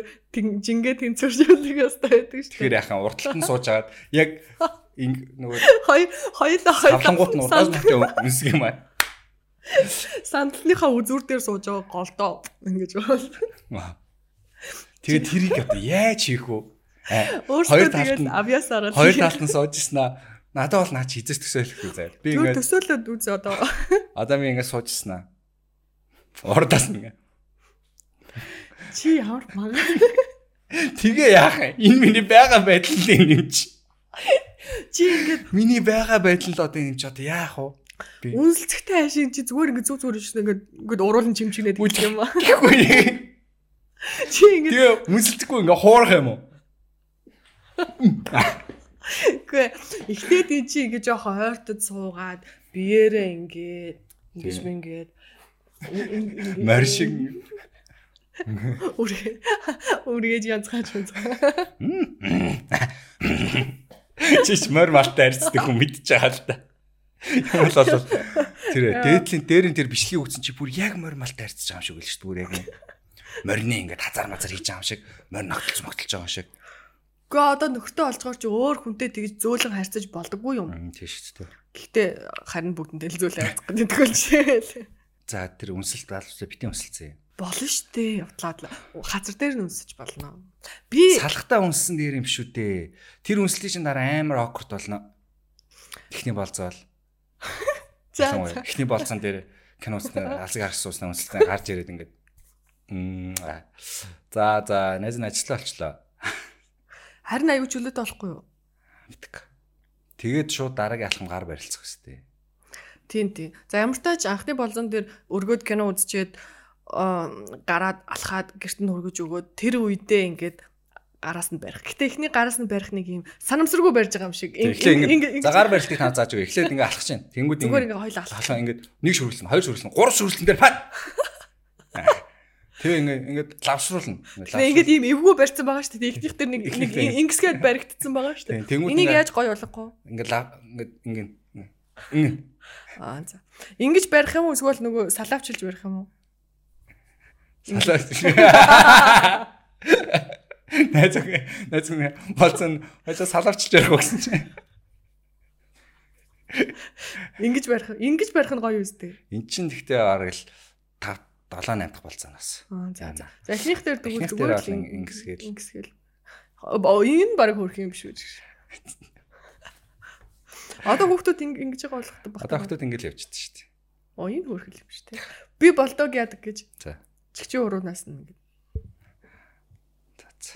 жингээ тэнцвэржүүлэх ёстой байдаг шүү Тэгэхээр яхан урталт нь сууж агаад яг нөгөө Хоёр хоёулаа савлангууд нь уртаас хоёулаа мөхтэй үнсг юм аа. сандалныхаа үзүүр дээр сууж байгаа голдоо ингэж бол. Тэгээд тэрийг одоо яаж хийх вэ? Өөртөө Хоёр талд нь- авьяасаараа Хоёр талд нь сууж ирсэн аа. Надад бол наа чи хизээс төсөөлөхгүй заяа. Би ингээд төсөөлөд үз одоо. одоо би ингээд сууж ирсэн аа. Урдаас нь ингээд. Чи ямар мага. Тэгээ яах юм? Энэ миний байгаа байдал юм чи. Чи ингээд Миний байгаа байдал одоо юм чи одоо яах вэ? Би үнсэлцэгтэй хашийн чи зүгээр ингээд зүг зүгээр шин ингээд ингээд уруулан чимчгнээд гэх юм аа. Тэгэхгүй. Чи ингээд Тэгээ үнсэлдэхгүй ингээ хуурах юм уу? Үгүй эхлээд ий чи ингэж яхаа хойртод суугаад биеэрээ ингээд ингэж мингээд Морь шиг үргэ үргэж янзгаач янзгаа. чиш морь малтай арьцдаг хүн мэдчихэж байгаа л да. Юм бол бол тэр дээдлийн дээрэн тэр бичлэгийг өгсөн чи бүр яг морь малтай арьцж байгаа юм шиг л шүү дээ. Морины ингээд хазар мазар хийж байгаа юм шиг, морь ногтлж могтлж байгаа юм шиг. Гэхдээ одоо нөхөртөө олцгоор чи өөр хүнтэй тэгж зөөлөн харьцаж болдоггүй юм. Мм тийм шүү дээ. Гэхдээ харин бүгдэнтэй л зөөлөн харьцах гэдэг л чи. За тэр үнсэлт даалгавчаа битэн үнсэлцээ. Болно штэ явтлаад хазар дээр нь үнсэж болно. Би Салхтаа үнсэн дээр юм шүү дээ. Тэр үнслийг чинь дараа амар awkward болно. Эхний болцоол. за Эхний болцсон дээр киноос алзыг харсан уснаа үнсэлтээ гарч ирээд ингээд. За за найз нь ажиллаа болчлоо. Харин аюу чөлөөтэй болохгүй юу? Мэддэг. Тэгээд шууд дараагийн алхам гар барилцах хэвчтэй. Тийм тийм. За ямар ч тач анхны болзон дээр өргөд кино үзчихэд аа, гараад алхаад гэрт нь өргөж өгөөд тэр үедээ ингээд гараас нь барих. Гэтэ эхний гараас нь барих нэг юм санамсаргүй барьж байгаа юм шиг. Ингээд за гар барилцыг хаа зааж өгөө. Эхлээд ингээд алхах чинь. Тэнгүүд зүгээр ингээд ингээд хоёул алхах. ингээд нэг шүрэлсэн, хоёр шүрэлсэн, гурав шүрэлсэн дээр паа. Тэгээ ингээд ингээд лавшруулна. Тэгээ ингээд ийм эвгүй барьсан байгаа шүү дээ. Эхнийх дээр нэг нэг ингэсгээд баригдсан байгаа шүү дээ. Энийг яаж гоё болгох вэ? ингээд лав ингээд ингээд Аа за. Ингэж барих юм уу эсвэл нөгөө салаавчилж барих юм уу? салаа. Найз найз үг болцсон хойсоо салавчилж ярих гэсэн чинь. Ингэж барих. Ингэж барих нь гоё үстэй. Эн чинь тэгтээ бараг л 5 7 8 дахь. Аа за за. За эхнийх дээр дээр зүгээр л ин- ингэсгээл. ингэсгээл. Энэ баг хөрх юм биш үү? Одоо хүүхдүүд ин- ингэж байгаа болох Одоо багтаа. хүмүүс ингэж явчихдаг шүү дээ. Оо энэ хөрхөл юм шүү дээ. Би болдог яадаг гэж. За. Чигчи уруунаас нь ингэ. За. за.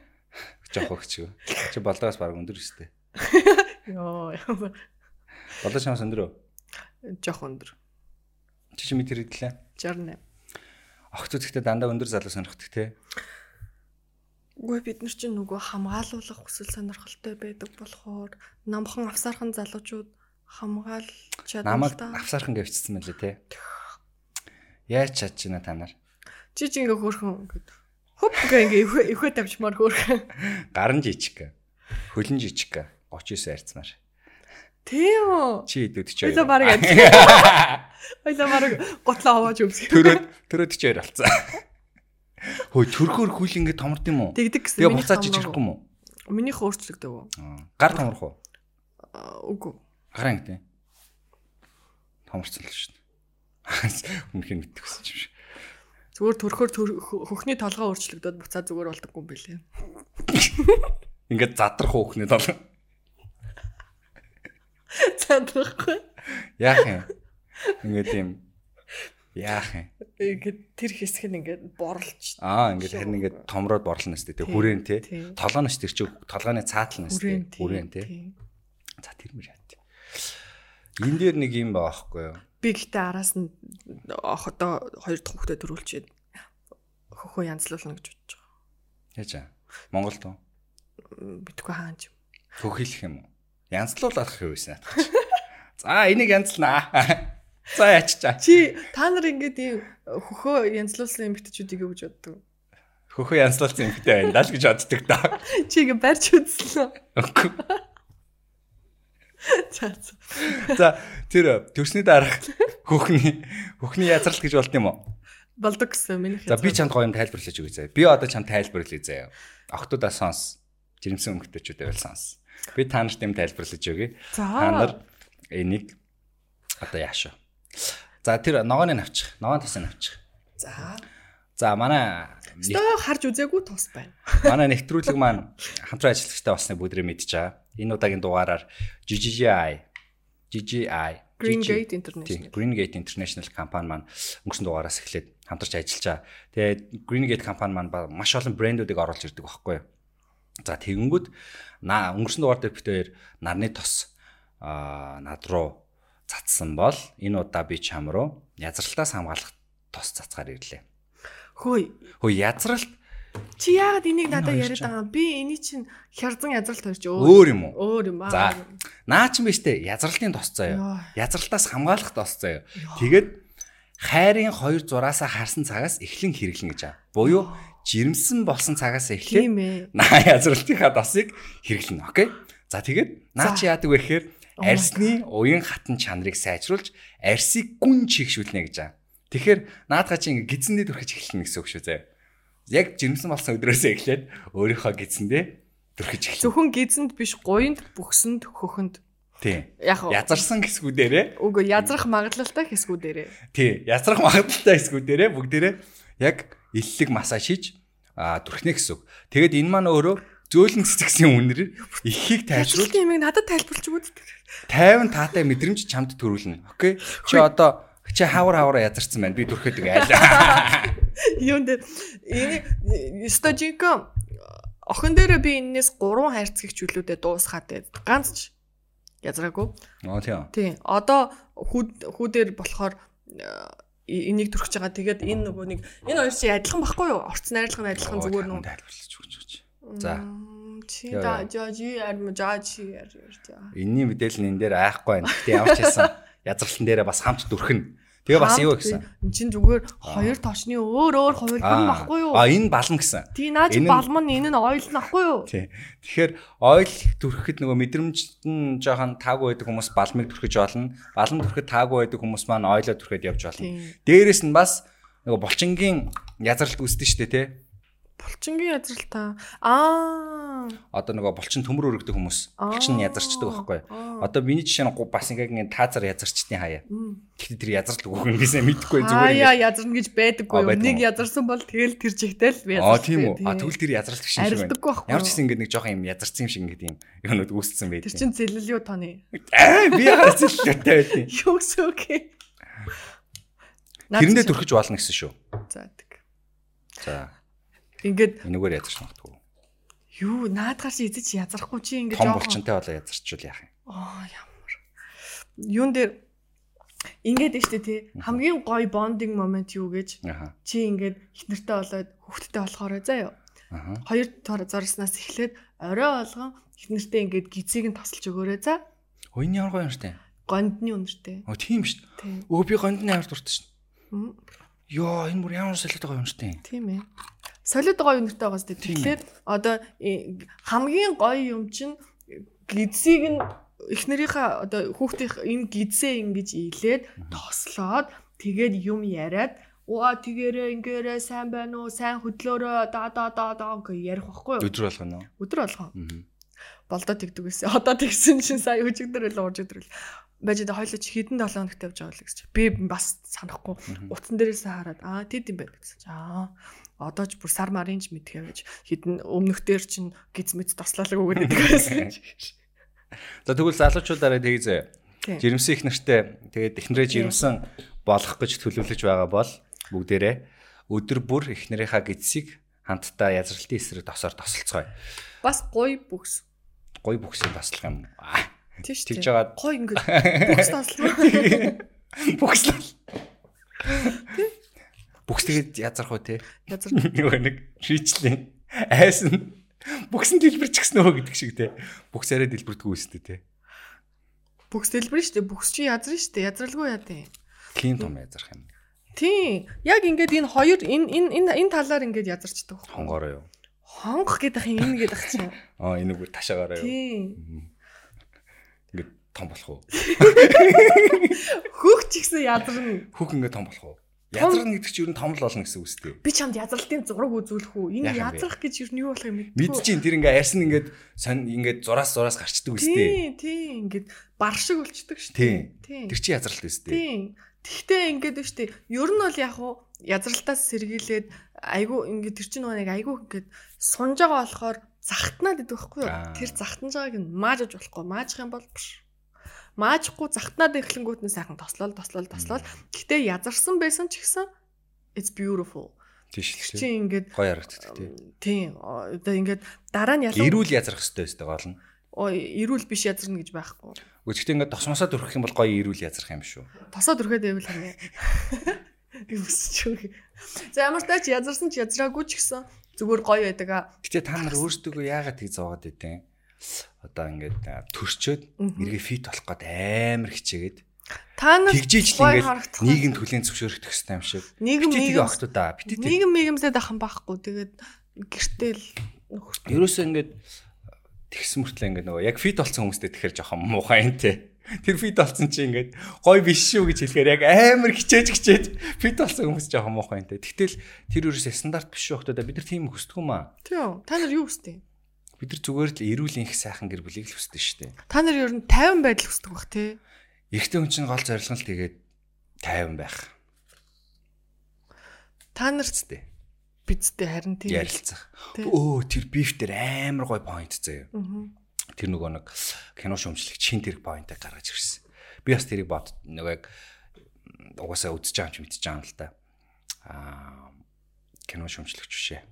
Жоох өгч. Чи болдоос баг өндөр өстэй. Йоо. Болдоо чамаас өндөр үү? Жох өндөр. Чи чи метр хэдлээ. 68. Огцуд ихтэй дандаа өндөр залуу сонирхдаг те. Үгүй бид нар чинь нөгөө хамгаалуулах хүсэл сонирхолтой байдаг болохоор намхан авсаархан залуучууд хамгаалж Намайг авсаархан гэвчсэн мэлээ те. Яаж чадж байна та нар? Чи чи ингээ хөөрхөн ингээд хөп гээ ингээ өвхөө тавьчмаар хөөрхөн. Гарын жижиг. Хөлн жижиг. 39 айрцмаар. Тийм үү? Чи идэвд ч Ойлоо баг яд. Ойлоо баг готлоо аваач өмсгөө. Төрөөд төрөөд ч яар алцсан. Хөөе төрхөөр хүл ингэ томорд юм уу? Тэгдэг гэсэн. Тэгээ буцаад хамаагүй. жижигрэхгүй юм уу? Минийх өөрчлөгдөв үү? Аа, Гар томрох уу? Үгүй. Гараа ингэ. Томорцсон л шүү дээ. Үнэхээр мэдчихсэн юм шиг. Зүгээр төрхөөр төр- хө- хөхний толгоо өөрчлөгдөд буцаа зүгээр болдоггүй юм билээ. Ингээд задрах хөөхнөд бол Цаадрахгүй. яах юм? Ингээд юм яах юм? Ингээд тэр хэсэг нь ингээд борлж. Аа ингээд харин ингээд томроод борлоно сте тэг хүрээн те. Тийм. Толгооноос тэр чи толгооны цаатлна сте. Хүрэн Хүрээн те. тийм. За тэр мөр яа. Энэ дээр нэг юм байгаа байхгүй юу? Би гэхдээ араас нь одоо хоёр дахь хүүхдэд төрүүлчихэд хөхөө янзлуулна гэж бодож байгаа. Яаж аа? Монголд уу? Битгүй хаанч. Хөхийлэх юм уу? Янзлуулах юу вэ? За энийг янзлнаа. За яччаа. Чи та нар ингээд ийм хөхөө янзлуулсан юм битчүүдийг юу гэж боддог? Хөхөө янзлуулсан юм гэдэг байна даа л гэж боддог даа. Чи ингээд барьж үзлээ. Үгүй. За за. Тэр төрсний дараах хөхний хөхний язралт гэж болд юм уу? Болдог гэсэн миний За би чамд гоё юм тайлбарлаж өгье заяа. Би одоо чамд тайлбарлая заяа. Охтуудаа сонс. Жирэмсэн өнгөтэйчүүдээ бол сонс. Би та нарт юм тайлбарлаж өгье. Та нар энийг одоо яашаа. За тэр ногооны навчих. Ногоон тасыг навчих. За. За манай Стоо харж үзээгүй тус байна. манай нэвтрүүлэг маань хамтран ажиллагчтай болсныг бүгдрээ байгаа. Энэ удаагийн дугаараар GGI GGI Green Gate International. Green Gate International компани маань өнгөрсөн дугаараас эхлээд хамтарч ажиллаж байгаа. Тэгээд Green Gate компани маань маш олон брэндүүдийг оруулж ирдэг байхгүй юу? За тэгэнгүүт наа өнгөрсөн дугаар дээр хоёр нарны тос аа над руу цацсан бол энэ удаа би чам руу язралтаас хамгаалах тос цацгаар ирлээ. Хөөе. Хөө язралт Чи яагаад энийг надад яриад байгаа юм? Би энийг чинь хярзан язралт хоёр ч өөр юм уу? Өөр юм аа. За. Наа ч юм биш үү? Язралтын тос заяа. Язралтаас хамгаалах тос заяа. Тэгээд хайрын хоёр зураасаа харсан цагаас эхлэн хэрэглэн гэж байгаа. Буюу жирэмсэн болсон цагаас эхлээд Тийм ээ. наа язралтынхаа дасыг хэрэглэнэ. Окей. За тэгээд наа чи яадаг вэ гэхээр арсны уян хатан чанарыг сайжруулж арсыг гүн чигшүүлнэ гэж байгаа. Тэгэхээр наадгаа чи ингээ гидсэндээ дүрхэж эхэлнэ гэсэн үг шүү зэ. Яг жирэмсэн болсон өдрөөсөө эхлээд өөрийнхөө гидсэндээ дүрхэж эхэлнэ. Зөвхөн гизэнд биш гуйнд бүхсэнд хөхөнд Тийм. яг Язарсан хэсгүүдээрээ үгүй язрах магадлалтай хэсгүүдээрээ. тий язрах магадaltaй хэсгүүдээрээ бүгдээрээ яг иллэг массаж хийж а дүрхнэ гэсэн үг. Тэгээд энэ маань өөрөө зөөлөн цэцгсэн үнээр ихийг тайвшруулж Ажлын юмыг надад тайлбарлаж өгөөд. 50 таатай мэдрэмж чамд төрүүлнэ. Окей. Чи одоо чи хавар хавар язарсан байна. Би дүрхээд үг айл. Юунд энийг стожинко охин дээрээ би энэс 3 хайрцгийг чөлөөдөө дуусгаад байд. Ганц ч язраагүй. Оо тийм. Тийм. Одоо хүүд хүүдээр болохоор энийг төрөх байгаа. Тэгээд энэ нөгөө нэг энэ хоёр чи адилхан байхгүй юу? Орц найрлагын адилхан зүгээр нүү. тайлбарлаж өгч өгч. За. Чи да жажи арм жачи яар за. Энийний мэдээлэл энэ дээр айхгүй байна. Гэтэ ямар ч байсан язралтан дээрээ бас хамт дүрхнэ. Тэгээ бас юу гэсэн. Эн чин зүгээр хоёр тоочны өөр өөр хувилбар байхгүй юу? А энэ балан гэсэн. Тий наа чи энэ нь- энэ нь ойл нахгүй юу? Тий. Тэгэхээр ойл төрөхөд нөгөө мэдрэмжт нь жоохон таагүй байдаг хүмүүс балмыг төрөхөж болно. Балан төрөхөд таагүй байдаг хүмүүс маань ойлоо төрөхөд явж болно. Дээрээс нь бас нөгөө булчингийн язралт үүсдэг шүү дээ тий. Булчингийн язралтаа. Аа. Одоо нөгөө булчин төмөр өргөдөг хүмүүс булчин язарчдаг байхгүй. Одоо миний жишээ нь бас ингээд ингээд таазар язарчдын хаяа. Тэгэхдээ тэр язарлаг өгөх юм гэсэн мэдэхгүй зүгээр. Аа яа язарна гэж байдаггүй. Нэг язарсан бол тэгэл тэр жигтэй л язарсан. Аа тийм үү. Аа тэгвэл тэр язарлаг шиг юм байна. Ямар ч гэсэн ингээд нэг жоохон юм язарсан юм шиг ингээд юм юмнууд үүссэн байх. Тэр чин зэлэл юу тооны? Аа би яа зэлэлтэй байдیں۔ Юу гэсэн үг юм. Тэрэндээ төрөх болно гэсэн шүү. За. За. Ингээд энэгээр язарч магадгүй юу наадгаар чи эзэж язрахгүй чи Том жоохон- булчинтай болоо язарчвал яах юм. Аа ямар. Юун дээр ингээд штэ тий хамгийн гоё бондинг момент юу гэж чи ингээд ихнэртэй болоод хүүхдтэй болохоор заяа. Хоёр зорснаас эхлээд орой болгон ихнэртэй ингээд гизийг нь тасалж өгөөрэй за. Хөөний ямар гоё юм штэ. Гондны үнэртэй. Оо тийм. Тийм. Өө би гондны амар дуртай. Мм, Йоо энэ бүр ямар солиотой гоё юм штэ. Тийм ээ. Солиод гоё үнэртэй байгаа сте. Тийм Тэгэхээр одоо э, хамгийн гоё юм чинь гидсийг нь эхнэрийнхээ одоо хүүхдийн энэ гидсээ ингэж ийлээд тослоод тэгээд юм яриад Уа тэгэрэ ингээрэ сайн байна уу? Сайн хөдлөөрөө да да да да гэж ярих байхгүй юу? Өдөр болгоно. Өдөр болгоо. Болдоо тэгдэг гэсэн. Одоо тэгсэн чинь сая өчигдөр л урж өдрөл. Байж одоо хойлоо чи хэдэн 7 хоногт явж байгаа л гэж. Би бас санахгүй. Утсан дээрээс хараад аа тэд юм байна гэсэн. чи. Аа одоо ч бүр сар марын ч мэдхээ гэж хэдэн өмнөхдөр чинь гиз мэд тослолог өгөөд байдаг байсан. За тэгвэл залуучуудаараа. Тийм. Жирэмсэн их нартай тэгээд эхнэрээ жирэмсэн болох гэж төлөвлөж байгаа бол бүгдээрээ өдөр бүр эхнэрийнхаа гидсийг хамтдаа язралтын эсрэг тосоор тосолцгоё. Бас гоё бүкс. Гой бүксийг таслах юм. Тийш Тэгж жагаад гоё ингээд бүкс тослоо. Бүкслээ. Бүкс тэгээд язрах уу те? Язар Нөгөө нэг шийчлээ. Айс нь бүксэн дэлбэрч гисэн нөө гэдэг шиг те. Бүксээрээ дэлбэрдэггүй үстэй те. бүкс дэлбэр штэ. Бүкс чи язрын штэ. Язралгүй яа тий. Клийн том язрах юм. Тийм. Яг ингээд энэ хоёр энэ энэ энэ энэ талаар ингээд язарчдаг. Хонгороо юу? Хонгох гэдэг юм энэ гэдэг чинь. Аа энийг бүр ташаагаараа юу? Тийм. Ингээд том болох уу? Хөөх ч ихсэн ядарна. Хүүх ингээд том болох уу? Язрах гэдэг чинь ер нь том л болно гэсэн үстэй. Би чамд язралтын зураг үзүүлэх үү? Энэ язрах гэж ер нь юу болох юм бэ? Мэдчихээн тэр ингээ арьс нь ингээд сонь ингээд зураас зураас гарчдаг үстэй. Тийм, тийм ингээд бар шиг болчдөг шүү Тийм. Тийм. Тэр чинь язралт үстэй. Тийм. Тэгтээ ингээд шүү дээ. Ер нь бол яг уу язралтаас сэргийлээд айгу ингээд тэр чинь нөгөө нэг айгу ингээд сунж байгаа болохоор захтнаад идэх байхгүй юу? Тэр захтанж байгааг нь маажж болохгүй. Маажих юм бол биш. Маажихгүй захтнаад эхлэнгүүт нь сайхан тослол тослол тослол. Гэтэ язарсан байсан ч гэсэн it's beautiful. Тийш л Чи тий. ингээд Гоё харагддаг тий. тийм одоо ингээд дараа нь ялан Ирүүл язрах хэрэгтэй өстэй гол нь. Ой, ирүүл биш язарна гэж байхгүй. Өчигдээ ингээд тосмосоо төрөх юм бол гоё ирүүл язрах юм шүү. Тосоод өрхөд байвал. Юусч үг. За ямар ч тач язарсан ч язраагүй ч гэсэн зүгээр гоё байдаг аа. Гэтэ та нар өөрсдөө яагаад тийг зовоод идэв? Одоо ингээд төрчөөд эргээ фит болох гээд амар хичээгээд Та нар гой ингээд нийгэм түлийн зөвшөөрөх хэрэгтэй юм шиг. нийгэм нийгэм огт удаа. Бити тэгээ. нийгэм мигэмсэд ахын байхгүй. Тэгээд гэртэл нөхөр Ерөөсөө ингээд тэгсэн мөртлөө ингээд нөгөө яг фит болсон хүмүүстэй тэгэхээр жоохон муухай юм те. Тэр фит болсон чи ингээд гой биш шүү гэж хэлэхээр яг амар хичээж хичээж фит болсон хүмүүс жоохон муухай юм те. Тэгтэл тэр ерөөсөө стандарт биш шүү хтоо бид нар тийм хүсдэг юм аа. Тийм. Та нар юу хүсдэг? Бид нар зүгээр л эрүүл инх сайхан гэр бүлийг л хүсдэг шүү дээ. Та нар ер нь 50 байдал хүсдэг бах тий. Эрэгтэй хүн чинь гол зорилго нь тэгээд тайван байх. Та нар Тэ. бидтэй харин тийм. Ярилцах. Өө тэр биф дээр амар гой point заяа. Тэр нөгөө нэг кино шумжлэгч шин тэрэг поинтыг гаргаж ирсэн. Би бас тэрийг бод нөгөө яг угаасаа үзэж байгаа юм чи мэдчихэж байгаа юм л та. Аа кино шумжлэгч бишээ.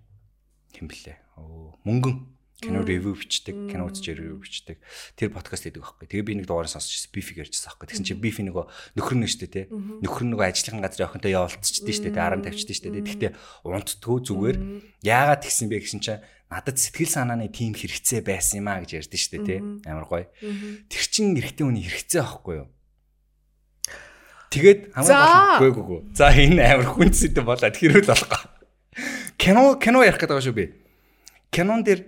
Хэм блэ? Оо мөнгөн кино ревю бичдэг, кино үзэж ревю бичдэг. Тэр подкаст хийдэг байхгүй. Тэгээ би нэг дугаараа сонсч. Бифиг ярьжсан байхгүй. Тэгсэн чинь бифи нөгөө нөхөр нь штэ тий. Нөхөр нь нөгөө ажлын газрын охинтой явуулцчихдээ штэ тий. Арам тавьчихдээ штэ тий. Тэгтээ унтдгөө зүгээр. Яагаад тэгсэн бэ гэсэн чинь надад сэтгэл санааны тим хэрэгцээ байсан юм а гэж ярьдэн штэ тий. Амар гоё. Тэр чин эрэгтэй хүний хэрэгцээ байхгүй юу? Тэгээд хамгийн гол гоо гоо. За энэ амар хүнсэд болоод хэрүүл болохгүй. Кино кино ярих гэдэг шүү би. Кинон дээр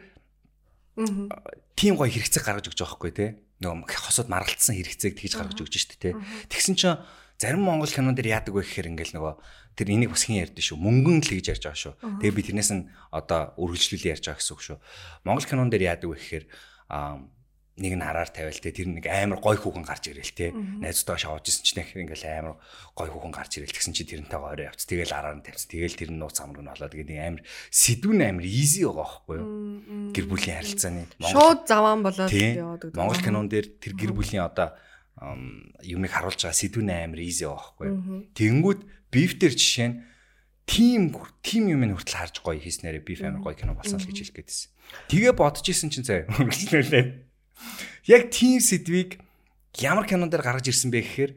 тийм гоё хэрэгцээ гаргаж өгч байгаа байхгүй тий. Нөгөө хосод маргалцсан хэрэгцээг тэгж гаргаж өгч штэ тий. Тэгсэн чинь зарим монгол кинон дээр яадаг вэ гэхээр ингээл нөгөө тэр энийг бас хин ярьдэн шүү. Мөнгөн л гэж ярьж байгаа шүү. Тэгээ би тэрнээс нь одоо үргэлжлүүлээ ярьж байгаа гэсэн үг шүү. Монгол кинон дээр яадаг вэ гэхээр аа нэг нь хараар тавиал те. Тэр нэг амар гой хүүхэн гарч ирэл те. Найзтайгаа шавж исэн чинь ингээл амар гой хүүхэн гарч ирэл тэгсэн чи тэрнтэйгээ орой явц. Тэгэл араар нь тавьц тэгэл тэр нь нууц амраг нь болоод тэгээд нэг амар сэдвүн амар easy байгаа байхгүй юу? Гэр бүлийн харилцааны Шууд заваан болоод Тийм. яваад гэдэг. Монгол кинон дээр тэр гэр бүлийн одоо юмыг харуулж байгаа сэдвүн амар easy байгаа байхгүй юу? Тэгэнгүүт биф дээр жишээ нь тим тим юм хүртэл харж гоё хийснээрээ биф амар гоё кино болсон л гэж хэлэх гээдсэн. Тэгээ бодож исэн чинь заа үргэлжлүүлээ. Яг тим сэдвийг ямар кинон дээр гаргаж ирсэн бэ гэхээр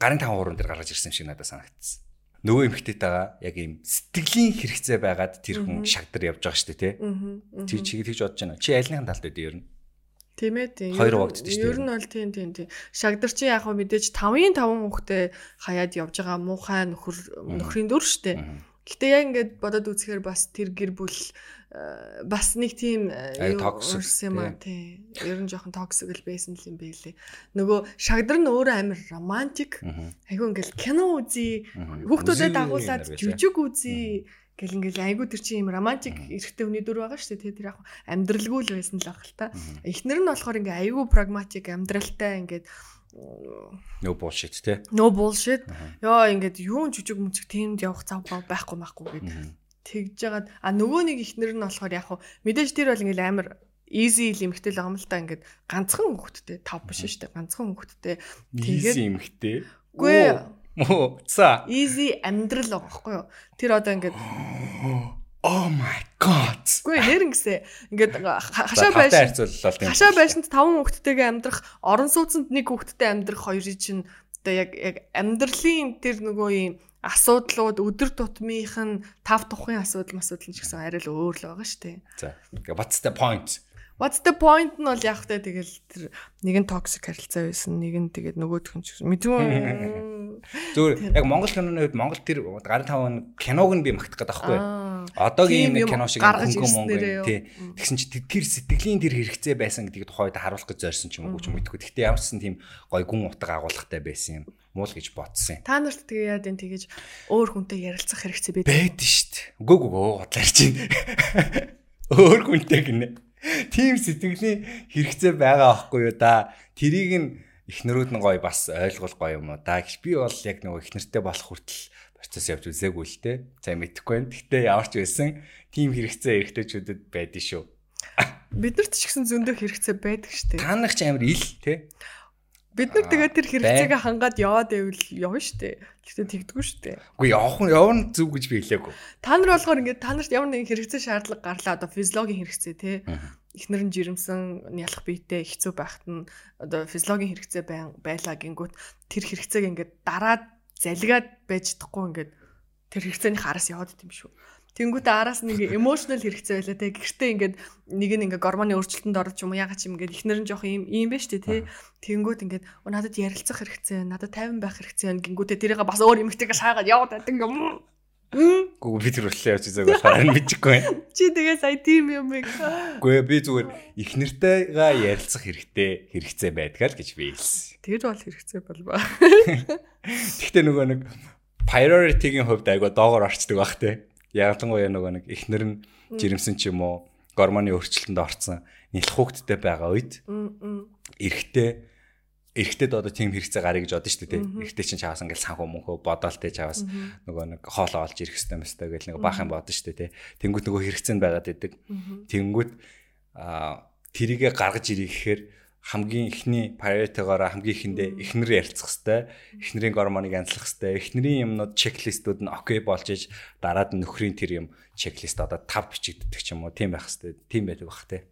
гарын таван хуурын дээр гаргаж ирсэн шиг надад санагдсан. Нөгөө эмхтэйтэйгээ яг ийм сэтгэлийн хэрэгцээ байгаад тэр хүн шагдар явж байгаа шүү дээ тий. Чи чиг тэгж бодож байна. Чи альнийхэн талд байдیں۔ ер нь. Тийм ээ тийм. Хоёр хуваагддаг шүү дээ. Ер нь бол тийм тийм тийм. Шагдар чи яг хөө мэдээж 5-ын 5 хүүхдээ хаяад явж байгаа муухай нөхөр нөхрийн дүр штэ. Гэтэ яг ингээд бодоод үзэхээр бас тэр гэр бүл бас нэг тийм э, Ай, юу toxic, урсан юм аа тий. Ер нь жоохон токсик л байсан л юм байлээ. Нөгөө шагдар нь өөрөө амар романтик. Айгу ингээл кино үзье. Хүүхдүүдэд дагуулад жүжиг үзье гэл ингээл айгу тэр чинь юм романтик эрэгтэй хүний дүр байгаа шүү дээ. Тэр яг амьдралгүй л байсан л баг л та. Эхнэр нь болохоор ингээ айгу прагматик амьдралтай ингээд No bullshit тий. no bullshit. Яа ингээд юун жүжиг мүжиг тиймд явах зав байхгүй байхгүй гэд тэгж жагаад а нөгөө нэг ихнэр нь болохоор яг хуу мэдээж тэр бол ингээл амар easy л эмхтэл байгаа юм л та ингээд ганцхан хүүхэдтэй тав биш шүү дээ ганцхан хүүхэдтэй тэгээд Easy эмхтэй. үгүй Оо за. easy амьдрал байгаа байхгүй юу тэр одоо ингээд Oh my god. үгүй нэр ингэсэ ингээд ха- хашаа тийм. хашаа байшинд таван хүүхэдтэйгээ амьдрах орон сууцнд нэг хүүхэдтэй амьдрах хоёрын чинь одоо яг яг амьдралын тэр нөгөө юм асуудлууд өдөр тутмынх нь тав тухын асуудал масуудал нь ч гэсэн арай л өөр л байгаа шүү дээ. За. What's the point? What's the point нь бол яг тэ тэгэл тэр нэг нь токсик харилцаа байсан, нэг нь тэгээд нөгөөх нь ч мэдгүй. Зүгээр яг Монгол киноны үед Монгол тэр гарын таван киног нь би магтах гэдэг байхгүй. Одоогийн юм кино шиг хөнгөн монгол тий. Тэгсэн чи тэр сэтгэлийн тэр хэрэгцээ байсан гэдгийг тухайд харуулах гэж зорьсон ч юм уу ч мэдгүй. Гэхдээ ямар ч сан тийм гой гүн утга агуулгатай байсан юм. Муул гэж бодсон юм. Та нарт тэгээ яа дэн тэгэж өөр хүнтэй ярилцах хэрэгцээ байдаг. Байд штт. Үгүй үгүй бодлоор чинь. Өөр хүнтэй гинэ. Тим сэтгэлийн хэрэгцээ байгаа аахгүй юу да. Тэрийг нь эхнэрүүд нь гоё бас ойлгол гоё юм уу да. Би бол яг нөгөө эхнэртэй болох хүртэл процесс явж үзээгүй л те. За мэдэхгүй байна. Гэтэ ямар ч байсан тим хэрэгцээ эрэгтэйчүүдэд байдэн шүү. Биднэрт ч гэсэн зөндөө хэрэгцээ байдаг штэ. Та нар ч амар ил те. Бид нар тэгээд тэр хэрэгцээгээ хангаад яваад байвал явна штэ. Гэхдээ тэгдэггүй штэ. Үгүй явах нь явна зүг гэж би хэлээгүй. Та нар болохоор ингээд та нарт ямар нэгэн хэрэгцээ шаардлага гарлаа одоо физиологийн хэрэгцээ те. Эхнэр нь жирэмсэн нялх биетэй хэцүү байхад нь одоо физиологийн хэрэгцээ бай- байлаа гингүүт тэр хэрэгцээг ингээд дараад залгаад байж чадахгүй ингээд тэр хэрэгцээний хараас яваад идэм шүү. Тэнгүүтээ араас ингээ emotional хэрэгцээ байлаа те. Гэртээ ингээд нэг нь ингээ гормоны өөрчлөлтөнд орж юм уу ягаад ч юм ингээд ихнэр нь жоох юм юм байна дээ те. Тэнгүүт ингээд надад ярилцах хэрэгцээ, надад тайван байх хэрэгцээ гингүүтээ тэрийг бас өөр эмэгтэйгээ шаагаад яваад байдаг ингээ Гүү би тэр үлээ явж байгаа харин мэдчихгүй. Чи тэгээ сая тийм юм бэ? Гүй би зүгээр их нэртэйгээ ярилцах хэрэгтэй хэрэгцээ байдгаа л гэж би хэлсэн. Тэр бол хэрэгцээ болбоо. Гэхдээ нөгөө нэг priority-гийн хувьд айгаа доогоор орчдөг бах те. Ялангуяа нөгөө нэг ихнэр нь жирэмсэн ч юм уу гормоны өөрчлөлтөнд орсон. Нэлх хүүхдтэй байгаа үед эрэхтэй эрэхтэд одоо тийм хэрэгцээ гарыг гэж бодсон шүү дээ. Эрэхтэй чинь чаваас ингээл санхүү мөнхөө бодоолтэй чаваас нөгөө нэг хоолоо олж ирэх хэвээр мэстэй гэл нэг баах юм бодсон шүү дээ. Тэнгүүт нөгөө хэрэгцээ нь байгаад идэг. Тэнгүүт аа тэрийгэ гаргаж ирэх гэхээр хамгийн ихний priority-гоор хамгийн ихэндээ эхнэр ярилцах хэвээр эхнэрийн гормоныг анзлах хэвээр эхнэрийн юмнууд чеклистүүд нь окей болж иж дараад нь нөхрийн тэр юм чеклист одоо 5 бичигддэг ч юм уу тийм байх хэвээр тийм байдаг бах те.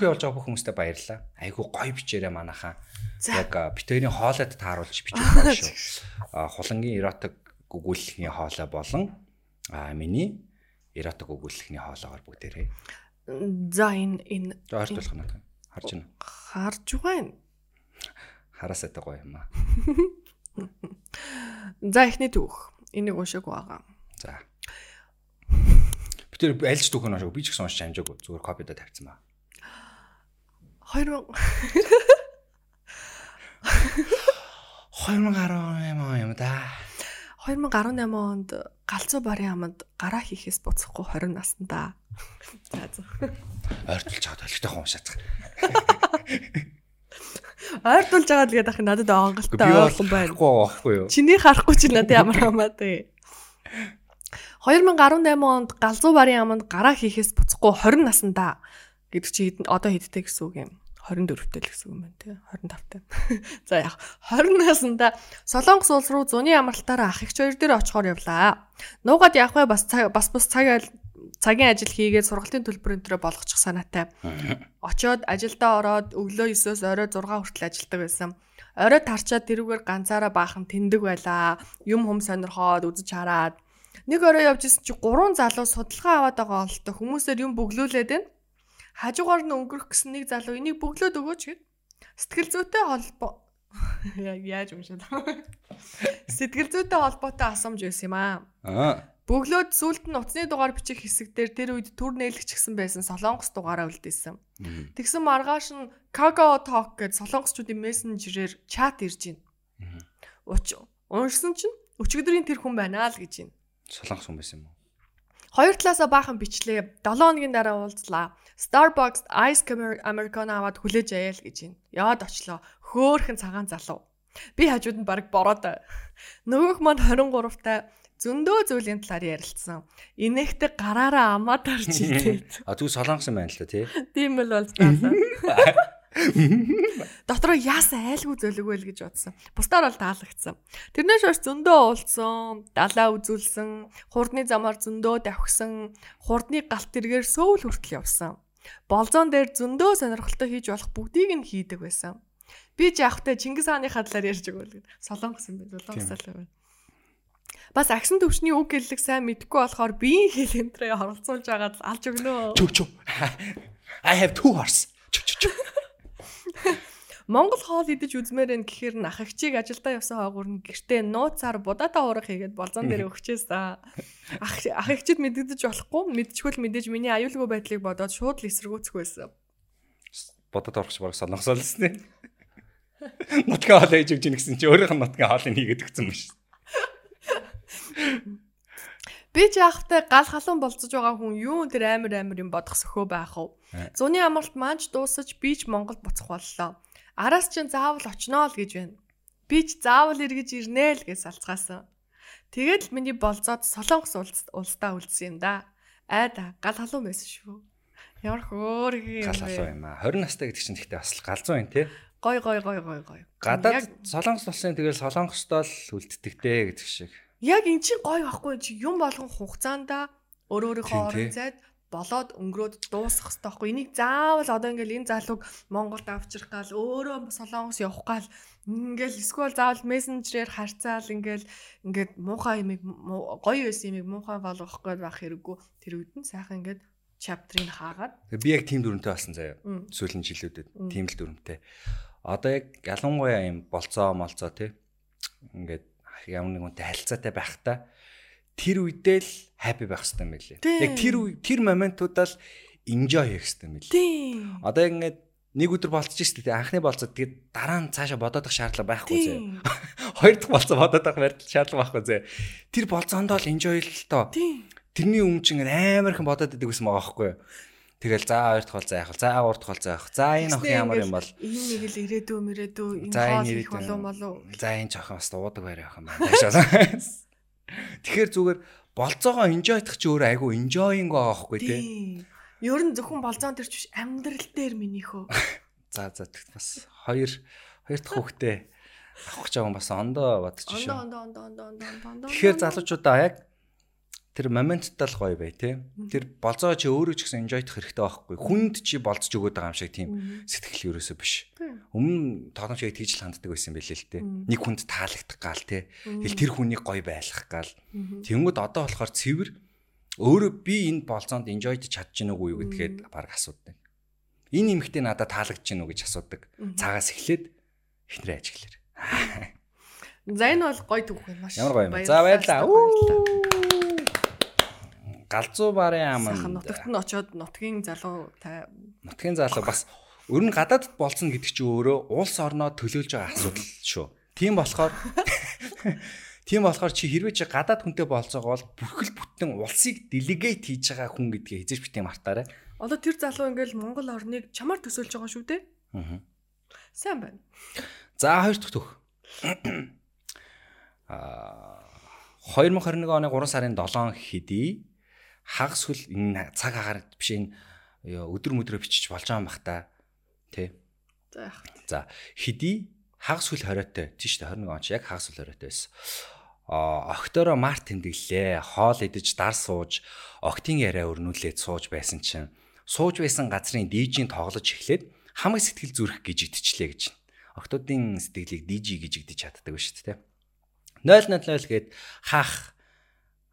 Түүх явуулж байгаа бүх хүмүүстээ баярлалаа. Айгу гоё бичээрэй манайхаа. Яг битэрийн хоолойд тааруулж байна шүү. А хулангийн эротик гүгүүлэхний хоолой болон а миний эротик гүгүүлэхний хоолоогоор бүгдээрээ. За энэ энэ ойрт болох надад. Харж байна. Харж байна. Хараасаа та гоё юм аа. За эхний түүх. Энийг уушааг байгаа. За. Би тэр альж түүх нь уушааг би ч гэсэн уншиж амжаагүй. Зүгээр копидо тавьсан баа. 2000 2018 юм да. 2018 онд галзуу барын аманд гараа хийхээс буцахгүй 20 наснда. За за. Ойртолж чаад олигтой хуумшаацах. Ойртолж байгаа л гээд ах надад онголтой ойлгон байна. Байхгүй юу? Чиний харахгүй чи надад ямар хамаа те. 2018 онд галзуу барын аманд гараа хийхээс буцахгүй 20 наснда гэдэг чи одоо хэдтэй гэсэн үг юм. 24-тэй л гэсэн юм байна тий 25-тай. За яг 20 наснда Солонгос улс руу зуны амралтаараа ах их хоёр дээр очихоор явлаа. Нуугаад явах бай бас бас бус цаг цагийн ажил хийгээд сургалтын төлбөр өнтрөө болгочих санаатай. Очоод ажилдаа ороод өглөө 9-оос орой 6 хүртэл ажилладаг байсан. Орой тарчаад тэрүүгээр ганцаараа баахан тэндэг байлаа. Юм хүм сонирхоод үзэж хараад нэг орой явж исэн чи гурван залуу судалгаа аваад байгаа олтой хүмүүсээр юм бөглүүлээд байна хажуугаар нь өнгөрөх гэсэн нэг залуу энийг бөглөөд өгөөч гэд сэтгэл зүйтэй холбоо яаж уншаад сэтгэл зүйтэй холбоотой асуумж байсан юм аа. Бөглөөд сүулт нь утасны дугаар бичих хэсэг дээр тэр үед төр нээлгч гсэн байсан солонгос дугаараа үлдээсэн. Тэгсэн маргааш нь Kakao Talk гэж солонгосчуудын мессенжерээр чат ирж байна. Уч уншсан чинь өчигдрийн тэр хүн байна л гэж байна. Солонгос хүн байсан юм уу? Хоёр талаасаа баахан бичлээ. 7 хоногийн дараа уулзлаа. Starbucks Ice Americano аваад хүлээж аяал гэж юм. Яваад очлоо. Хөөхөн цагаан залуу. Би хажууд нь баг бороод. Нөгөөх маань 23 таа зөндөө зүйлийн талаар ярилцсан. Инээхтэй гараараа амаа тарж илээ. А тэгвэл солонгос юм байна л та тий. Тийм л бол таалаа. Дотроо яасан айлгүй зөлөгөө л гэж бодсон. Бусдаар бол таалагдсан. Тэрнээс хойш зөндөө уулсан, далаа үзүүлсэн, хурдны замаар зөндөө давхсан, хурдны галт тэргээр сөүл хүртэл явсан. Болзон дээр зөндөө сонирхолтой хийж болох бүгдийг нь хийдэг байсан. Би ч явахтай Чингис хааны хадлаар ярьж өгөөл. Солонгос юм байна. Солонгосоо л байна. Бас агсан төвчний үг хэллэг сайн мэдгүй болохоор биеийн хэл энтрээ оролцуулж байгаад алж өгнө. Чү чү. I have two horse. Чү чү чү. Монгол хоол идэж үзмээр энэ гэхээр н ах эгчийг ажилдаа явсан хаагур нь гэртээ нууцаар будаатай уурах хийгээд болзон дээр өгчээсэн. Ах ах эгчид мэддэж болохгүй мэдчихвэл мэдээж миний аюулгүй байдлыг бодоод шууд л эсэргүүцэх байсан. Бодод орохч бараг сонгосоол лснэ. Нутгийн хоол ээж өгч ийн гэсэн чи өөрийнх нь нутгийн хоолыг хийгээд өгсөн юм шүү. Би ч яахтай гал халуун болцож байгаа хүн юу тэр амар амар юм бодох сөхөө байх уу? Зуны амралт маань ч дуусаж би ч Монголд буцах боллоо. Араас чинь заавал очноо л гэж байна. Би ч заавал эргэж ирнэ л гэж салцгаасан. Тэгээд л миний болцоод Солонгос улсдаа үлдсэн юм да. Айда гал халуун байсан шүү. Ямар хөөр юм бэ? Гал халуун юм аа. 20 настай гэдэг чинь гэхдээ бас галзуу юм тий. Гой гой гой гой гой. Гадаад Солонгос улсын тэгэл Солонгостоо л үлддэг дээ гэдэг шиг. Яг эн чинь гоё байхгүй чи юм болгон хугацаанда өөр өөрийнхөө орон зайд болоод өнгөрөөд дуусах хэрэгтэй байхгүй. Энийг заавал одоо ингээл энэ залууг Монголд авчрах гал өөрөө солонгос явах гал ингээл эсвэл заавал мессенжерээр харьцаал ингээл ингээд муухай юмыг гоё байсан юмыг муухай болгох гээд байх хэрэггүй. Тэр үед нь сайхан ингээд чаптрыг хаагаад. Би яг тийм дүрмтэй болсон заяа. Сүүлийн жилүүдэд тийм л дүрмтэй. Одоо яг ялангуяа юм болцоо молцоо тий. Ингээд ямар нэг үнтэй харилцаатай байхдаа тэр үедээ л happy байх хэрэгтэй юм билээ. Яг тэр тэр моментуудаа л enjoy хийх хэрэгтэй юм билээ. Одоо яг ингээд нэг өдөр болчих шүү дээ. Анхны болцоод тэгээд дараа нь цаашаа бодоодох шаардлага байхгүй зэ. Хоёр дахь болцоо бодоодох шаардлага байхгүй зэ. Тэр болцоондоо л enjoy л тоо. Тэрний өмнө чинь амар их бодоод идэг гэсэн байгаа байхгүй юу? Тэгэл за хоёр дахь бол заах. За гурав дахь бол заах. За энэ охин ямар юм бол энэ нэг л ирээдүү мөрөөдөө энэ хоол их болов болов. За энэ жоохон бас уудаг байр явах юм байна. Тэгэхээр зүгээр болцоогоо enjoy-дах чи өөр айгу enjoying байхгүй тий. Ер нь зөвхөн болцоон төрч биш амьдрал дээр минийхөө. За за бас хоёр хоёр дахь хүүхдээ авах гэж байгаа юм бас ондоо бодож шүү. Ондоо ондоо ондоо ондоо ондоо. Тэгэхээр залуучуудаа яг тэр моменттай л гоё бай тээ. Тэр болзоо чи өөрөө ч гэсэн enjoy дах хэрэгтэй байхгүй. Хүнд чи болцож өгöd байгаа юм шиг тийм сэтгэл ерөөсөө биш. Өмнө тоглоомч яг тэгж л ханддаг байсан байлээ л тээ. Нэг хүнд таалагдах гал тээ. Тэгэл тэр хүнийг гоё байлгах гал. Тэнгүүд одоо болохоор цэвэр өөрөө би энэ болцоонд enjoyд чадж гин үгүй юу гэдгээд баг асуудаг. Энэ эмэгтэй надад таалагдж гин үү гэж асуудаг. Цагаас эхлээд эхнэрээ ажиглаар. За энэ бол гоё түүх байна маш. Ямар гоё юм. За баярлалаа галзуу барын аманд нутагт нь очоод нутгийн залуу нутгийн залуу бас ер нь гадаадд болцсон гэдэг чинь өөрөө улс орноо төлөөлж байгаа асуудал шүү. Тийм болохоор тийм болохоор чи хэрвээ чи гадаад хүнтэй болцоогоо бол бүхэл бүтэн улсыг делегейт хийж байгаа хүн гэдгээ хизээч битээ мартаарай. Одоо тэр залуу ингээл Монгол орныг чамаар төсөөлж байгаа шүү дээ. Аа. Сайн байна. За хоёр дахь төх. Аа 2021 оны 3 сарын 7 хэдий хагас хөл энэ цаг агаар биш энэ өдөр мөдрөө бичиж болж байгаа юм бах та. Тэ. За. За хэдий хагас хөл хориотой тийш тэ 21 он ч яг хагас хөл хориотой байсан. А окторо март тэмдэглээ. Хоол идэж дар сууж, октийн яриа өрнүүлээд сууж байсан чинь сууж байсан газрын дижийн тоглож эхлээд хамаг сэтгэл зүрх гэж итчлээ гэж. Октодын сэтгэлийг дижи гэж игдэж чаддаг ба шүү дээ. 000 гээд хаах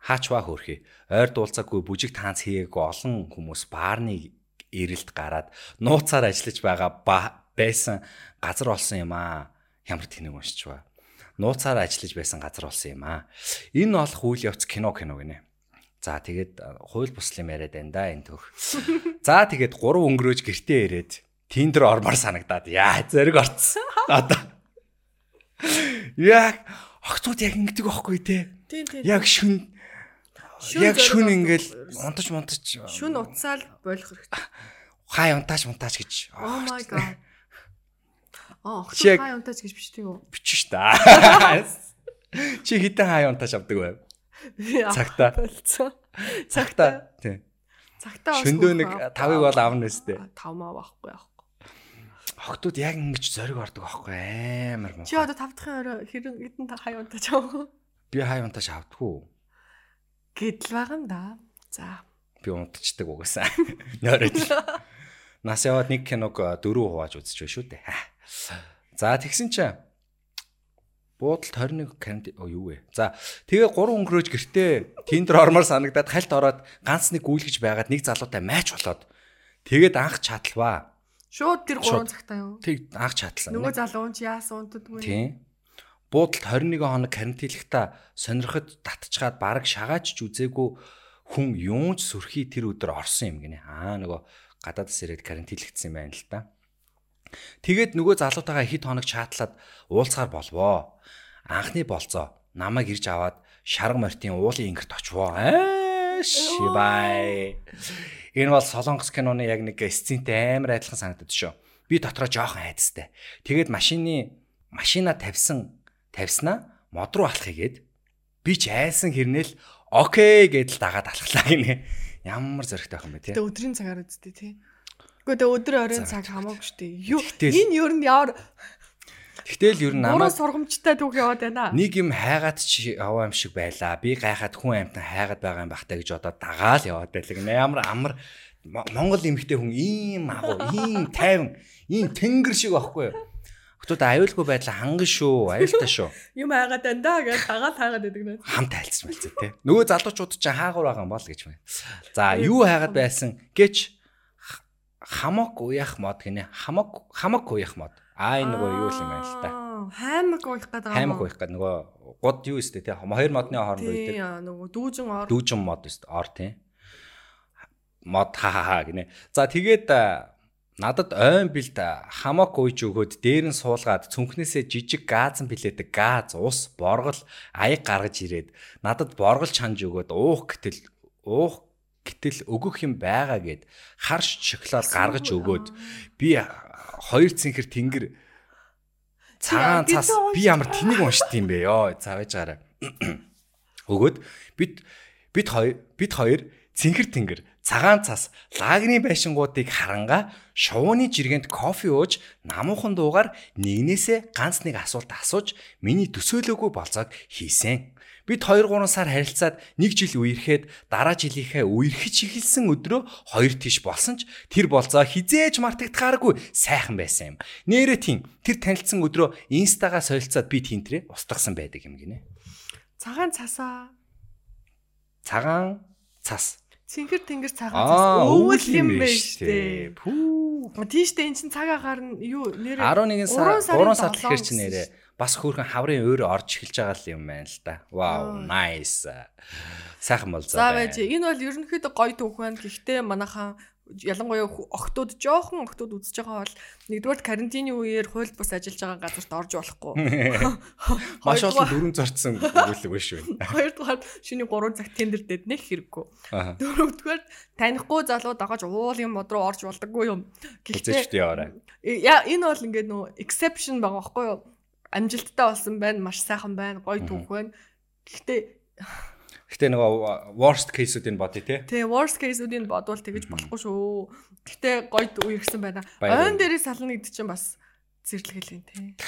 хаачваа хөрхий. Ойр дуулцаагүй бүжиг таанц хийгээгүй олон хүмүүс баарны эрэлт гараад нууцаар ажиллаж байгаа байсан газар болсон юм аа. Ямар тэнэг уншиж ба. Нууцаар ажиллаж байсан газар болсон юм аа. Энэ олох үйл явц кино кино гинэ. За тэгээд хууль буслын яриад байна да энэ төх. За тэгээд 3 өнгөрөөж гэртээ ирээд тиндер ормоор санагдаад яа зэрэг орцсон. Одоо Яг огтуд яг ингэдэг байхгүй те. Яг шүн Яг шүн ингээл унтаж мунтаж шүн утсаал болох хэрэгтэй. Хай унтаач мунтаач гэж. Oh my god. Аа, хай унтаач гэж бичдэг юу? Бичэн ш та. Чи хитэн хай унтаач авдаг байв. Цагтаа. болцсон. Цагта. Тий. Цагтаа Шөндөө нэг тавыг бол аавна өстэй. Тав маа авахгүй авахгүй. Охтууд яг ингэж зориг ордог аахгүй амар муу. Чи одоо тав дахын орой хэрэг хэдэн хай унтаж авах Би хай унтаж авдаггүй. Гэдэл байгаа юм да. За. Би унтчихдаг угаасаа. Нойроод. Нас яваад нэг киног дөрөв хувааж байна шүү дээ. За тэгсэн чинь буудалд 21 карантин оо юу вэ? За тэгээ 3 өнгөрөөж гэртээ тиндер ормоор санагдаад хальт ороод ганц нэг гүйлгэж байгаад нэг залуутай майч болоод тэгээд анх чатлваа. Шууд тэр Шууд. 3 цагтаа юу? Тэг анх чатлсан. Нөгөө залуу нь чи яасан унтдаггүй. Тийм. Буудалд 21 хоног карантинлахта сонирход татчихад баг шагаач ч үзээгүй хүн юунч сүрхий тэр өдөр орсон юм гинэ. Аа нөгөө гадаадас ирээд карантинлагдсан юм байна л да. Тэгээд нөгөө залуутайгаа хэд хоног чатлаад уулзахаар болвоо. Анхны болцоо намайг ирж аваад шарга мортын уулын ингэрт очвоо. Шибай. Энэ бол Солонгос киноны яг нэг сцентэй амар адилхан санагдаад шүү. Би дотроо жоохон айдастай. Тэгээд машины машина тавьсан тавьснаа мод руу алахыг гээд би ч айсан хэрнээл окей гэдэл дагаад алхлаа гинэ. Ямар зөрөгтэй байх юм бэ те. Тэгээ өдрийн цагаар үздэй тий. Гэхдээ тэгээ өдөр оройн цаг хамаагүй шүү дээ. Юу энэ юу нь ямар Тэгтэл ер нь намайг сургамжтай түүх яваад байна. нэг юм хайгаад чи аваа юм шиг байлаа. Би гайхаад хүн амтан хайгаад байгаа юм бахтаа гэж одоо дагаал яваад байлаа. Ямар амар Мо- Монгол эмэгтэй хүн ийм агуу, ийм тайван, ийм тэнгэр шиг байхгүй юу? Хотод аюулгүй байдлаа ханган шүү, аюултай шүү. Юм хайгаад байна да гэж дагаад хайгаад байдаг нэ. хамт айлцсан байлцээ тий. Нөгөө залуучууд ч хаагур байгаа юм бол гэж байна. За юу хайгаад байсан гэж х- хамок уяах мод гинэ. Хамок хамок уяах мод. Аа энэ нөгөө юу юм байна л та. Хаймаг уух гэдэг юм. Хаймаг уяах гэдэг нөгөө год юу өстэй тий. Хоёр модны хооронд Тий, үйдэг. аа, нөгөө дүүжин ор. Дүүжин мод өст ор тий. Мод ха ха ха гинэ. За тэгээд надад ойн бэлд хамок ууж өгөөд дээр нь суулгаад цүнхнээсээ жижиг газан билээдэг газ, ус, боргол, аяг гаргаж ирээд надад боргол чанж өгөөд уух гэтэл уух гэтэл өгөх юм байгаа гэд харш шоколад гаргаж өгөөд би хоёр цэнхэр тэнгэр цагаан цас би ямар тэнийг уншд юм бэ? Ёо цаавж гараа. Өгөөд бид бид хоёр бид хоёр цэнхэр тэнгэр цагаан цас лагны байшингуудыг харанга шувууны жиргэнд кофе ууж намуухан дуугаар нэгнээсээ ганц нэг асуулт асууж миний төсөөлөөгүй болцоог хийсэн. Бид 2 3 сар харилцаад нэг жил үерхэд дараа жилийнхээ үерхэж эхэлсэн өдрөө хоёр тийш болсон ч тэр болцоо хизээж мартагдахааргүй сайхан байсан юм. Нэрээ тийм тэр танилцсан өдрөө инстагаа солилцоод би тэнтрээ устгасан байдаг юм гинэ. Цагаан цасаа. Цагаан цас. Цэнхэр тэнгэр цагаан Аа, цас. Өвөл юм байна штэ. Пүү. Тийштэй эн чин цаг агаар нь юу нэр 11 Уран сар сарын 3 сар тэгэхээр чи нэрээ бас хөөрхөн хаврын өөр орж эхэлж байгаа л юм байна л да. Вау, nice. Сайхан бол За байж энэ бол ерөнхийдөө гоё түүх байна. Гэхдээ манайхан ялангуяа охтууд жоохон охтууд үзэж байгаа бол нэгдүгээр карантины үеэр хууль бус ажиллаж байгаа газарт орж болохгүй. Маш олон дүрэн зорцсон өгүүлэг биш үү? Хоёрдугаар шиний 3 цаг тендер дэд нэг хэрэггүй. Дөрөвдүгээр танихгүй залуу дагаж уулын мод руу орж болдоггүй юм. Гэхдээ яваарай. яа энэ бол ингээд нөө exception байгаа байхгүй юу? Амжилттай болсон байна, маш сайхан байна, гоё түүх байна. Гэхдээ Гэтэ нөгөө worst case-үүдийг бодъё те. Тэгээ worst case-үүдийг бодвол тэгэж болохгүй шүү. Гэтэ гоё үерхсэн байна. Ойн дээрээ сална гэдэг чинь бас зэрлэгэл юм тий.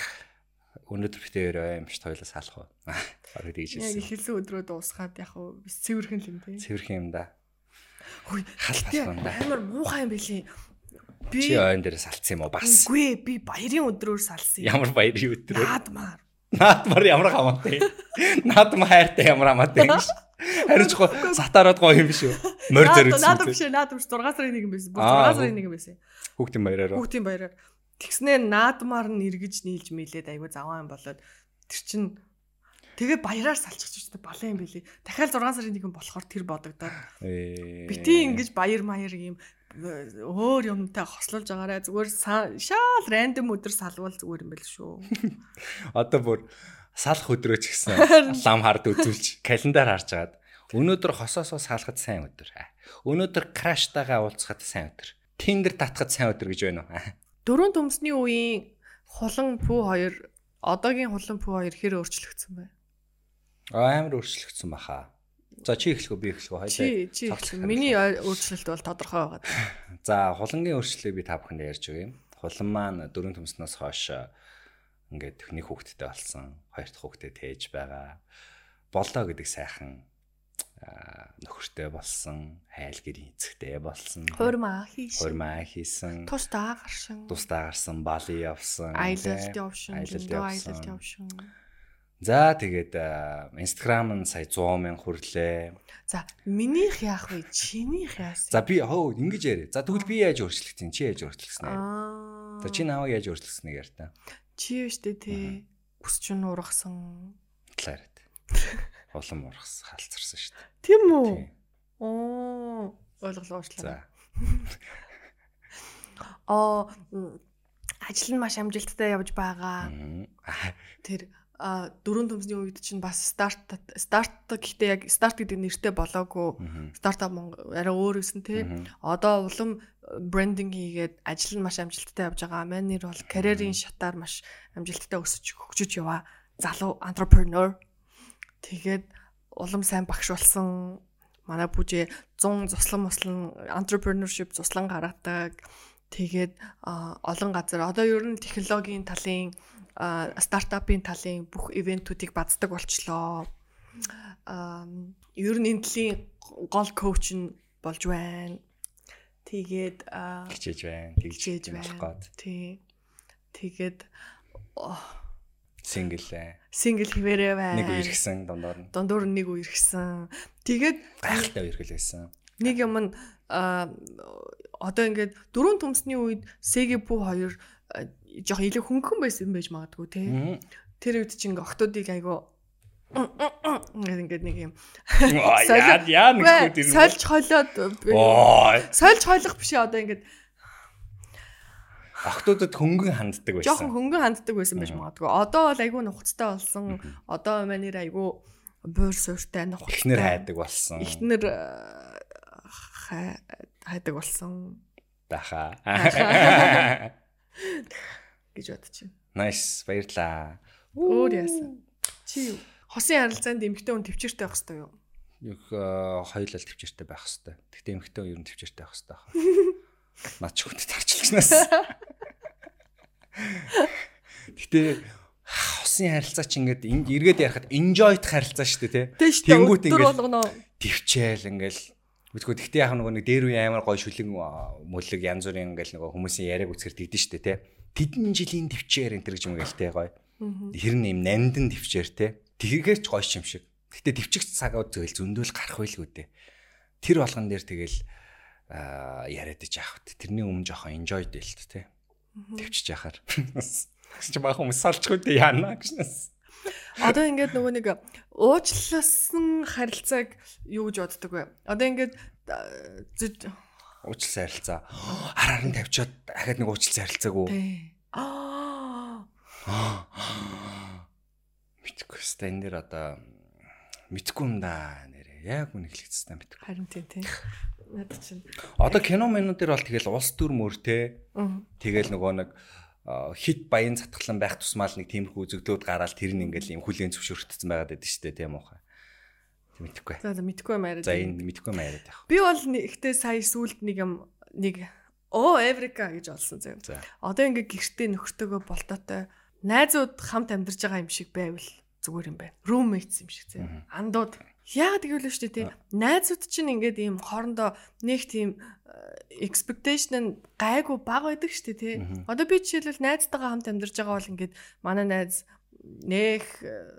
Өнөөдөр битээр юм ш тойлоос салах уу? Бараг тэгж Яг хэлсэн. ихэлсэн өдрөө дуусгаад яг bis цэвэрхэн л юм тий. Цэвэрх юм да. Хөөе Хал тий болох юм да. амар муухай юм бэлий. Би Чи ойн дээр салцсан юм уу бас? Үгүй би баярын өдрөөр салсан. юм. Ямар баярын өдрөө. Наадмаар. Наадмар ямар хамаатай. Наадмар хайртай ямар хамаатай юм биш. Гоо сатараад гоё юм биш үү? Морь Наадам зоригдсон. биш наадам 6 сарын нэг юм байсан. Аа, 6 сарын нэг юм байсан. Хүүхдийн баяраар. Хүүхдийн баяраар. Тэгснээр наадмаар нь эргэж нийлж мэлээд айгүй заваа юм болоод тэр чин тэгээ баяраар салчих ч балан юм бэлий. Дахиад 6 сарын нэг юм болохоор тэр бодогдоод бити ингэж баяр маяр юм өөр юмтай хослуулж байгаарэ зүгээр шаал рандом өдөр салвал зүгээр юм байл шүү. Одоо бүр салах өдрөө ч гэсэн лам хард үзүүлж календар харж агаад өнөөдөр хосоосоо салахад сайн өдөр. Өнөөдөр краштайгаа уулзахад сайн өдөр. Тиндер татахад сайн өдөр гэж байна уу? Дөрөв төмсний үеийн хулан пүү хоёр одоогийн хулан пүү хоёр хэр өөрчлөгдсөн бэ? Амар өөрчлөгдсөн баха. За чи эхлэх үү би эхлэх үү Чи хоёлаа. чи эхлэх. Миний өөрчлөлт бол тодорхой байгаа. За хулангийн өөрчлөлийг би та бүхэнд ярьж өгье. Хулан маань дөрөв төмснөөс хойш ингээд техник хүүхдтэй болсон. Хоёр дахь хүүхдээ тээж байгаа. Боллоо гэдэг сайхан нөхөртэй болсон, хайл гэрийн эцэгтэй болсон. Хурмаа хийш. Хурмаа хийсэн. Тусдаа гаршин. Тусдаа гарсан, бали явсан. Аялалд явсан. аялалд явшин. За тэгээд Instagram нь сая 100 мянга хүрлээ. За минийх яах вэ? Чинийх яасан? За би хөө ингэж яриа. За тэгвэл би яаж өөрчлөх юм? Чи яаж өөрчлөсөн юм? Аа. За чи нааваа яаж өөрчлөснэг яар та. Чи юу штэ тий. Бүс чинь ургасан. Талаарт. Улам ургас хаалцарсан дээ. Тийм үү? Оо, ойлголоо уучлаарай. За. Аа, ажил нь маш амжилттай явж байгаа. Тэр а дөрөв төмсний үед чинь бас старт старт гэхдээ яг старт гэдэг нэртэй болоогүй стартап арай өөр өсөн тий. Одоо улам брендинг хийгээд ажил нь маш амжилттай явж байгаа. Манай нэр бол карьерийн шатаар маш амжилттай өсөж хөгжиж яваа залуу entrepreneur. Тэгээд улам сайн багш болсон. Манай бүжээ 100 цуслан мослон entrepreneurship цуслан гаргадаг. Тэгээд олон газар одоо ер нь технологийн талын стартапын талын бүх ивентүүдийг бацдаг болчлоо. Ер нь энэ талын гол коуч нь болж байна. Тэгээд хичээж байна. болох байна. Тий. Тэгээд Сингл ээ. сингл хിവэрэ байна. Нэг үе иргсэн дондор нь. Дундуур нь нэг үе иргсэн. Тэгээд Гайхалтай үерхэл байсан. нэг юм нь аа одоо ингээд дөрөв төмсний үед Сегипу хоёр а, жоох илүү хөнгөн байсан байж магадгүй. Мгм. Тэр үед чинь ингээ октоодыг айгу ингээд нэг юм Аа, Яа нэг Үгүй, сольж хойлоод Оо, сольж хойлох биш одоо ингээд охтуудад хөнгөн ханддаг байсан. жоохон хөнгөн ханддаг байсан байж магадгүй. Одоо бол айгүй нухацтай болсон. Одоо манер айгүй буур сууртай нухацтай. Эхнэр хайдаг болсон. Эхнэр э, хай- хайдаг болсон Даха. гэж байна. Nice, баярлаа. Өөр яасан. Чи юу? Хосын харилцаанд эмэгтэй хүн төвчөртэй байх хэрэгтэй юу? Юг хоёулаа төвчөртэй байх хэвээр. Тэгтээ эмхтэй ер нь төвчөртэй байх хэвээр. Наад ч хүнтэй тарчлагчнаас. Гэтэ хосын харилцаа чи ингээд эргээд ярихад enjoy-т харилцаа шүү дээ тий. Тэнгүүт ингээд төвчээл ингээл Үгүй тэгтээ яг нөгөө нэг дээр үе амар гоё шүлэг мөлөг янз бүрийн ингээл нөгөө хүмүүсийн яриаг үсгэр тэгдэж штэ те. Тэдэн жилийн төвчээр энэ гэж юм гээл те гоё. Тэр нь юм нандин төвчээр те. Тэргээр ч гоё юм шиг. Гэтэ төвчгч цагаа зөөл зөндөл гарах байлгүй дээ. Тэр болгон дээр тэгэл аа яриад иж авах. Тэрний өмнө жоохон enjoy дээ л те. Төвчж яхаар. Чи баах хүмүүс салчгүй дээ яана гэшнээс. Одоо ингээд нөгөө нэг уучлалсан харилцааг юу гэж боддог вэ? Одоо ингээд Уучлалсан харилцаа. Хараар нь тавьчаад дахиад нэг уучлалсан харилцааг? Тэ. Аа. Мэдхгүй хэвээр энэ дэр одоо мэдхгүй юм да нэрээ. Яг үн эхлэгдсэн мэдхгүй. Харин тийм тийм. Надад чинь. Одоо кино минут дээр бол тэгэл улс төр мөртэй. Мгм. Тэгэл нөгөө нэг хит баян затгалан байх тусмал нэг тиймэрхүү зөвлөд гараад тэр нь ингээл юм хүлэн зөвшөөрөгдсөн байгаад байдаг шүү дээ тийм? Тэг мэдхгүй. За за мэдгүй юм яриад. За энэ мэдхгүй юм яриад явах. Би бол нэгтээ сая сүулт нэг юм нэг оо Эврика гэж олсон заяа. За. Одоо ингээд гэртээ нөхөртөөгөө болтоотой найзууд хамт амьдарч байгаа юм шиг байвал зүгээр юм байна. Roommates юм шиг заяа. Андууд. Яагаад гэвэл л шүү дээ тий. Найзууд чинь ингээд ийм хоорондоо нэг тийм э, expectation нь гайгүй бага байдаг шүү дээ тий. Одоо би жишээлбэл найзтайгаа хамт амьдарч байгаа бол ингээд манай найз нэх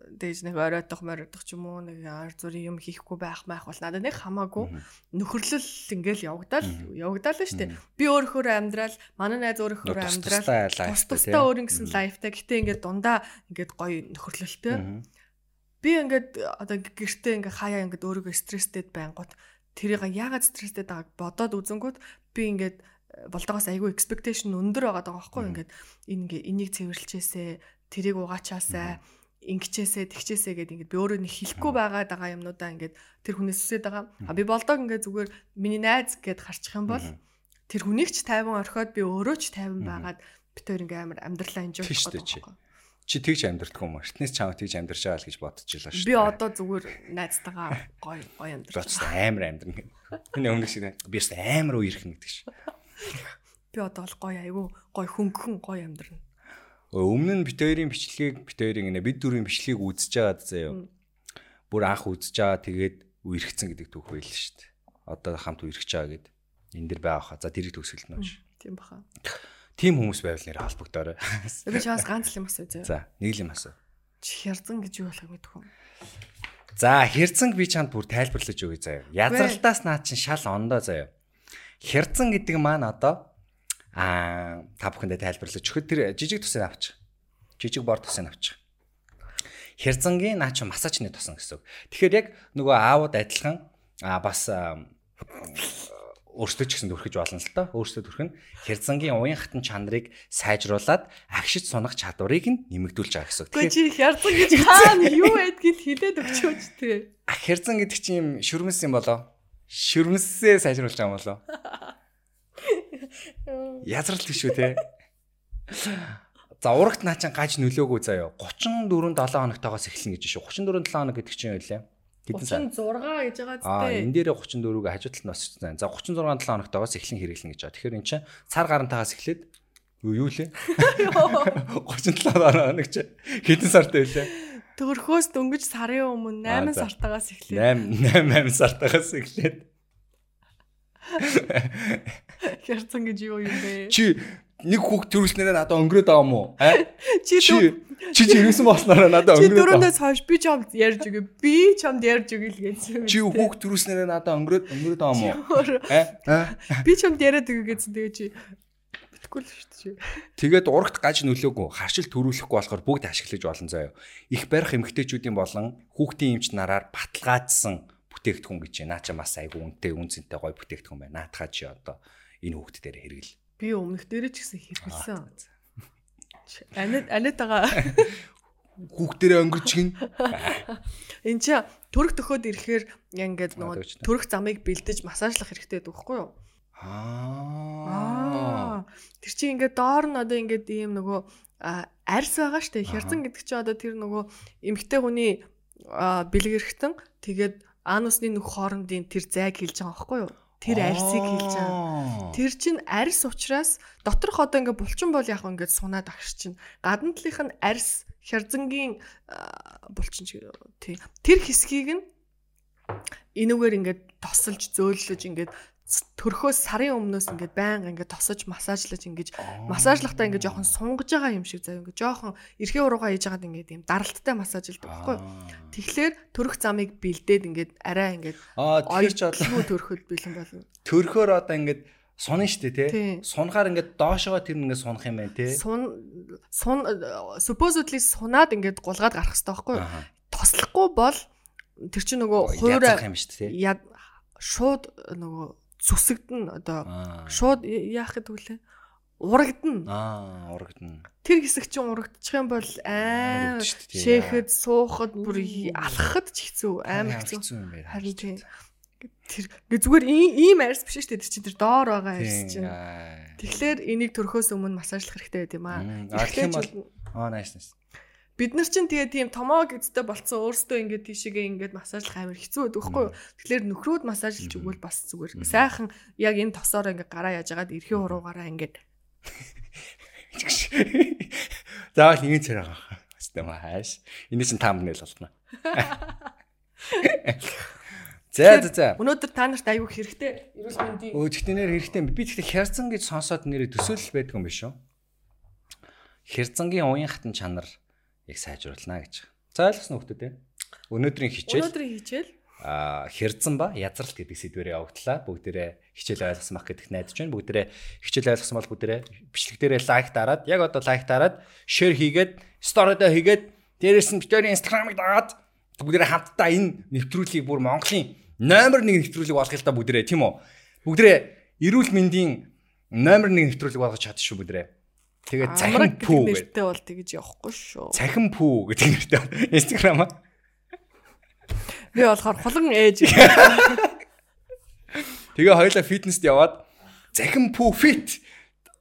дэж нэг оройтох моройдох ч юм уу нэг ар зүрийн юм хийхгүй байх маах бол надад нэг хамаагүй нөхөрлөл ингээл явагдаал Мгм. явагдаал л штэ Мгм. би өөрөөр амьдрал манай найз өөрөөр Тус амьдрал тустай өөр ингэсэн лайфтай гэтээ ингээд дундаа ингээд гоё нөхөрлөлтэй би ингээд одоо гэртээ ингээд хаяа ингээд өөрийгөө стресстэд байнгут. Тэрийг яагаад стресстэд байгааг бодоод үзэнгүүт би ингээд э, болдогоос айгүй expectation өндөр байгаа даа байхгүй ингээд ингээ энийг цэвэрлжээсээ тэрийг угаачаасаа ингэчээсээ тэгчээсээ гэдэг ингээд би өөрөө нэг хэлэхгүй байгаа даа юмнуудаа ингээд тэр хүнээс үсээд байгаа. А би болдог ингээд зүгээр миний найз гэд харчих юм бол тэр хүнийг ч тайван орхиод би өөрөө ч тайван байгаад би тэр ингээ амар амьдралаа Тийш хийх гэдэг. Чи тэгж амьдрэх юм. Эртнээс чам тэгж амьдрч байгаа л гэж байлаа шүү. Би одоо зүгээр найзтайгаа гоё гоё амьдарч бодож амар амьдрна. Миний өмнө шиг би бас амар үерхэн гэдэг шиг. Би одоо бол гоё айгүй гоё хөнгөн гоё амьдрна. Өмнө нь бит хоёрын бичлэгийг бит хоёрын нэ бид дөрвийн бичлэгийг үзэж байгаад заяа. Бүр анх үзэж байгаа тэгээд үерхцэн гэдэг түүх байл шүү дээ. Одоо хамт үерхэж байгаа гэд энэ дэр байгаа хаа. За тэрийг төгсгөл нөөш. Тийм баха. Тим хүмүүс байвал нэр холбогдоорой. Би чаас ганц л юм асуу зөө. За, нэг л юм асуу. Чи хярзан гэж юу болох мэдэх юм. За, хэрцэн би чанд бүр тайлбарлаж өгье заяа. Язралтаас наа чин шал ондоо заяа. Хэрцэн гэдэг маань одоо аа та бүхэндээ тайлбарлаж өгөхөд тэр жижиг тусыг авчих. Жижиг бор тусыг авчих. Хэрцэнгийн наа чин массажны тусан гэсэн үг. Тэгэхээр яг нөгөө аауд адилхан аа бас өөрсдөө ч гэсэн төрхөж болно л доо. Өөрсдөө төрх нь хэрзангийн уян хатан чанарыг сайжруулад агшиж сунах чадварыг нь нэмэгдүүлж байгаа гэсэн үг. Гэхдээ чи хярзан гэж хаана юу байдгийг хэлээд өгчөөч тээ. А хэрзан гэдэг чинь юм шүрмэс юм болоо. Шүрмэсээ сайжруулж байгаа юм болоо. Язралт биш үү те. За урагт наа чин гаж нөлөөгөө заяа. 34 7 хоногтойгоос эхэлнэ гэж шүү. 34 7 хоног гэдэг чинь юу вэ? Хэдэн 36 гэж байгаа Аа зү. энэ дээрээ 34-г хажуу талд нь байна. За 36 7 хоногтойгоос эхлэн хэрэглэнэ гэж байгаа. Тэгэхээр эн чинь цар гарантаагаас эхлээд юу юу лээ? 37 хоног чи хэдэн сартай вэ? Төрхөөс дөнгөж сарын өмнө Аа, 8 за. сартаагаас эхлэв. 8 8 8 сартаагаас эхлээд Хярцан гэж юу юм бэ? чи нэг хүүхд төрүүлснээр надад өнгөрөөд байгаа юм уу? Чи Чи чи ирсэн болсноор надад чи өнгөрөөд байгаа. дөрөвдөөс хойш би чамд ярьж өгье. Би чамд ярьж өгье л гэсэн. Чи хүүхд төрүүлснээр надад өнгөрөөд өнгөрөөд байгаа юм уу? Би чамд яриад өгье гэсэн тэгээ чи битггүй л шүү дээ. Тэгээд урагт гаж нөлөөгүй харшил төрүүлэхгүй болохоор бүгд ашиглаж болно заяа. Их барих эмгтээчүүдийн болон хүүхдийн эмч нараар баталгаажсан бүтээгдэхүүн гэж байна. Наа чи бас айгүй үнэтэй үнцэнтэй гоё бүтээгдэхүүн байна. Наатахаа чи одоо энэ хүүхд дээр хэрэгэл. Би өмнөх дээрээ ч гэсэн хэрэгэлсэн. Анид анитагаа Хүүхдэрээ өнгөрч гин. эн чи төрөх төхөөд ирэхээр ингээд нөгөө төрөх замыг бэлдэж массажлах хэрэгтэй байдаг байхгүй юу? Аа. Тэр чинь ингээд доор нь одоо ингээд ийм нөгөө арьс байгаа штэ. Хярцан гэдэг чинь одоо тэр нөгөө эмгтэй хүний эрэхтэн тэгээд анусны нүх хоорондын тэр зайг хэлж байгаа байхгүй юу? Тэр арьсыг хэлж байгаа. Тэр чинь арьс учраас доторх одоо ингээд булчин бол яг ингээд сунаад агш чинь гадна талынх нь арьс хярзангийн булчин тий. Тэр хэсгийг нь энүүгээр ингээд тосолж зөөлөж ингээд төрхөөс сарын өмнөөс ингээд байнга ингээд тосож массажлаж ингээд массажлахтаа ингээд жоохон сунгаж байгаа юм шиг заяа ингээд жоохон эрхээ уруугаа хийж байгаад ингээд юм даралттай массажлдаг байхгүй юу? Тэгэхээр төрөх замыг бэлдээд ингээд арай ингээд одоо оюутны төрөхөд бэлэн болно. төрхөөр одоо ингээд сунна штэ Тий. Сунахаар ингээд доошоо тэр ингээд сунах юм байна тий. Сун сун supposedly сунаад ингээд гулгаад гарах хэрэгтэй байхгүй. Тослохгүй бол тэр чинь нөгөө хуурай шууд нөгөө зүсэгдэн одоо Аа. шууд яах гэдэг вүлээ урагдана. Аа, урагдана. Тэр хэсэг чинь урагдчих юм бол дээ. шээхэд суухад бүр алхахад ч хэцүү амар хэцүү. юм байна. Харин тийм тэр гэ зүгээр ийм арьс биш шүү дээ тэр чинь тэр доор байгаа арьс чинь. Тэгэхээр энийг төрхөөс өмнө массажлах хэрэгтэй байт юм аа. Эхлээч Аа, nice nice. Бид нар чинь тэгээ тийм томоо гэдтэй болцсон өөрсдөө ингээд тийшээгээ ингээд массажлах амар хэцүү байдаг байхгүй юу? Тэгэхээр нөхрөөд массажлж өгвөл бас зүгээр. Сайхан яг энэ тосоор ингээд гараа яаж агаад эрхээ уруугаараа ингээд Заавал нэг царай байгаа. Хэвчээ маа хайш. Эний чинь тамбнэл болно. За за за. өнөөдөр та нарт аюух хэрэгтэй. Эрүүл мэндийн Өө тэгтэнээр хэрэгтэй. Би тэгтээ хярцан гэж сонсоод нэрээ төсөөлөл байдаг юм биш үү? Хярцангийн уян хатан чанар яг сайжруулна гэж. За ойлгосон хүмүүс те. Өнөөдрийн хичээл өнөөдрийн хичээл а хэрзан ба язралт гэдэг сэдвэрээ явагдлаа. Бүгдээрээ хичээл ойлгосон байх гэдэгт найдаж байна. Бүгдээрээ хичээл ойлгосон бол бүгдээрээ бичлэг дээрээ лайк дараад, яг одоо лайк дараад, шеэр хийгээд, сторидо хийгээд, дээрээс нь битүүрийн инстаграмыг дагаад бүгдээрээ хамтдаа энэ нэвтрүүлгийг бүр Монголын номер 1 нэвтрүүлэг болгох л та бүгдээрээ тийм үү? Бүгдээрээ эрүүл мэндийн номер 1 нэвтрүүлэг болгож чадчих шүү бүгдээрээ. Тэгээд цахим амраг пүү гэдэг бол тэгж явахгүй шүү. Цахим пүү гэдэг нэртэй инстаграм аа. Би болохоор хулан ээж. Тэгээ хоёлаа фитнест яваад захин пүү фит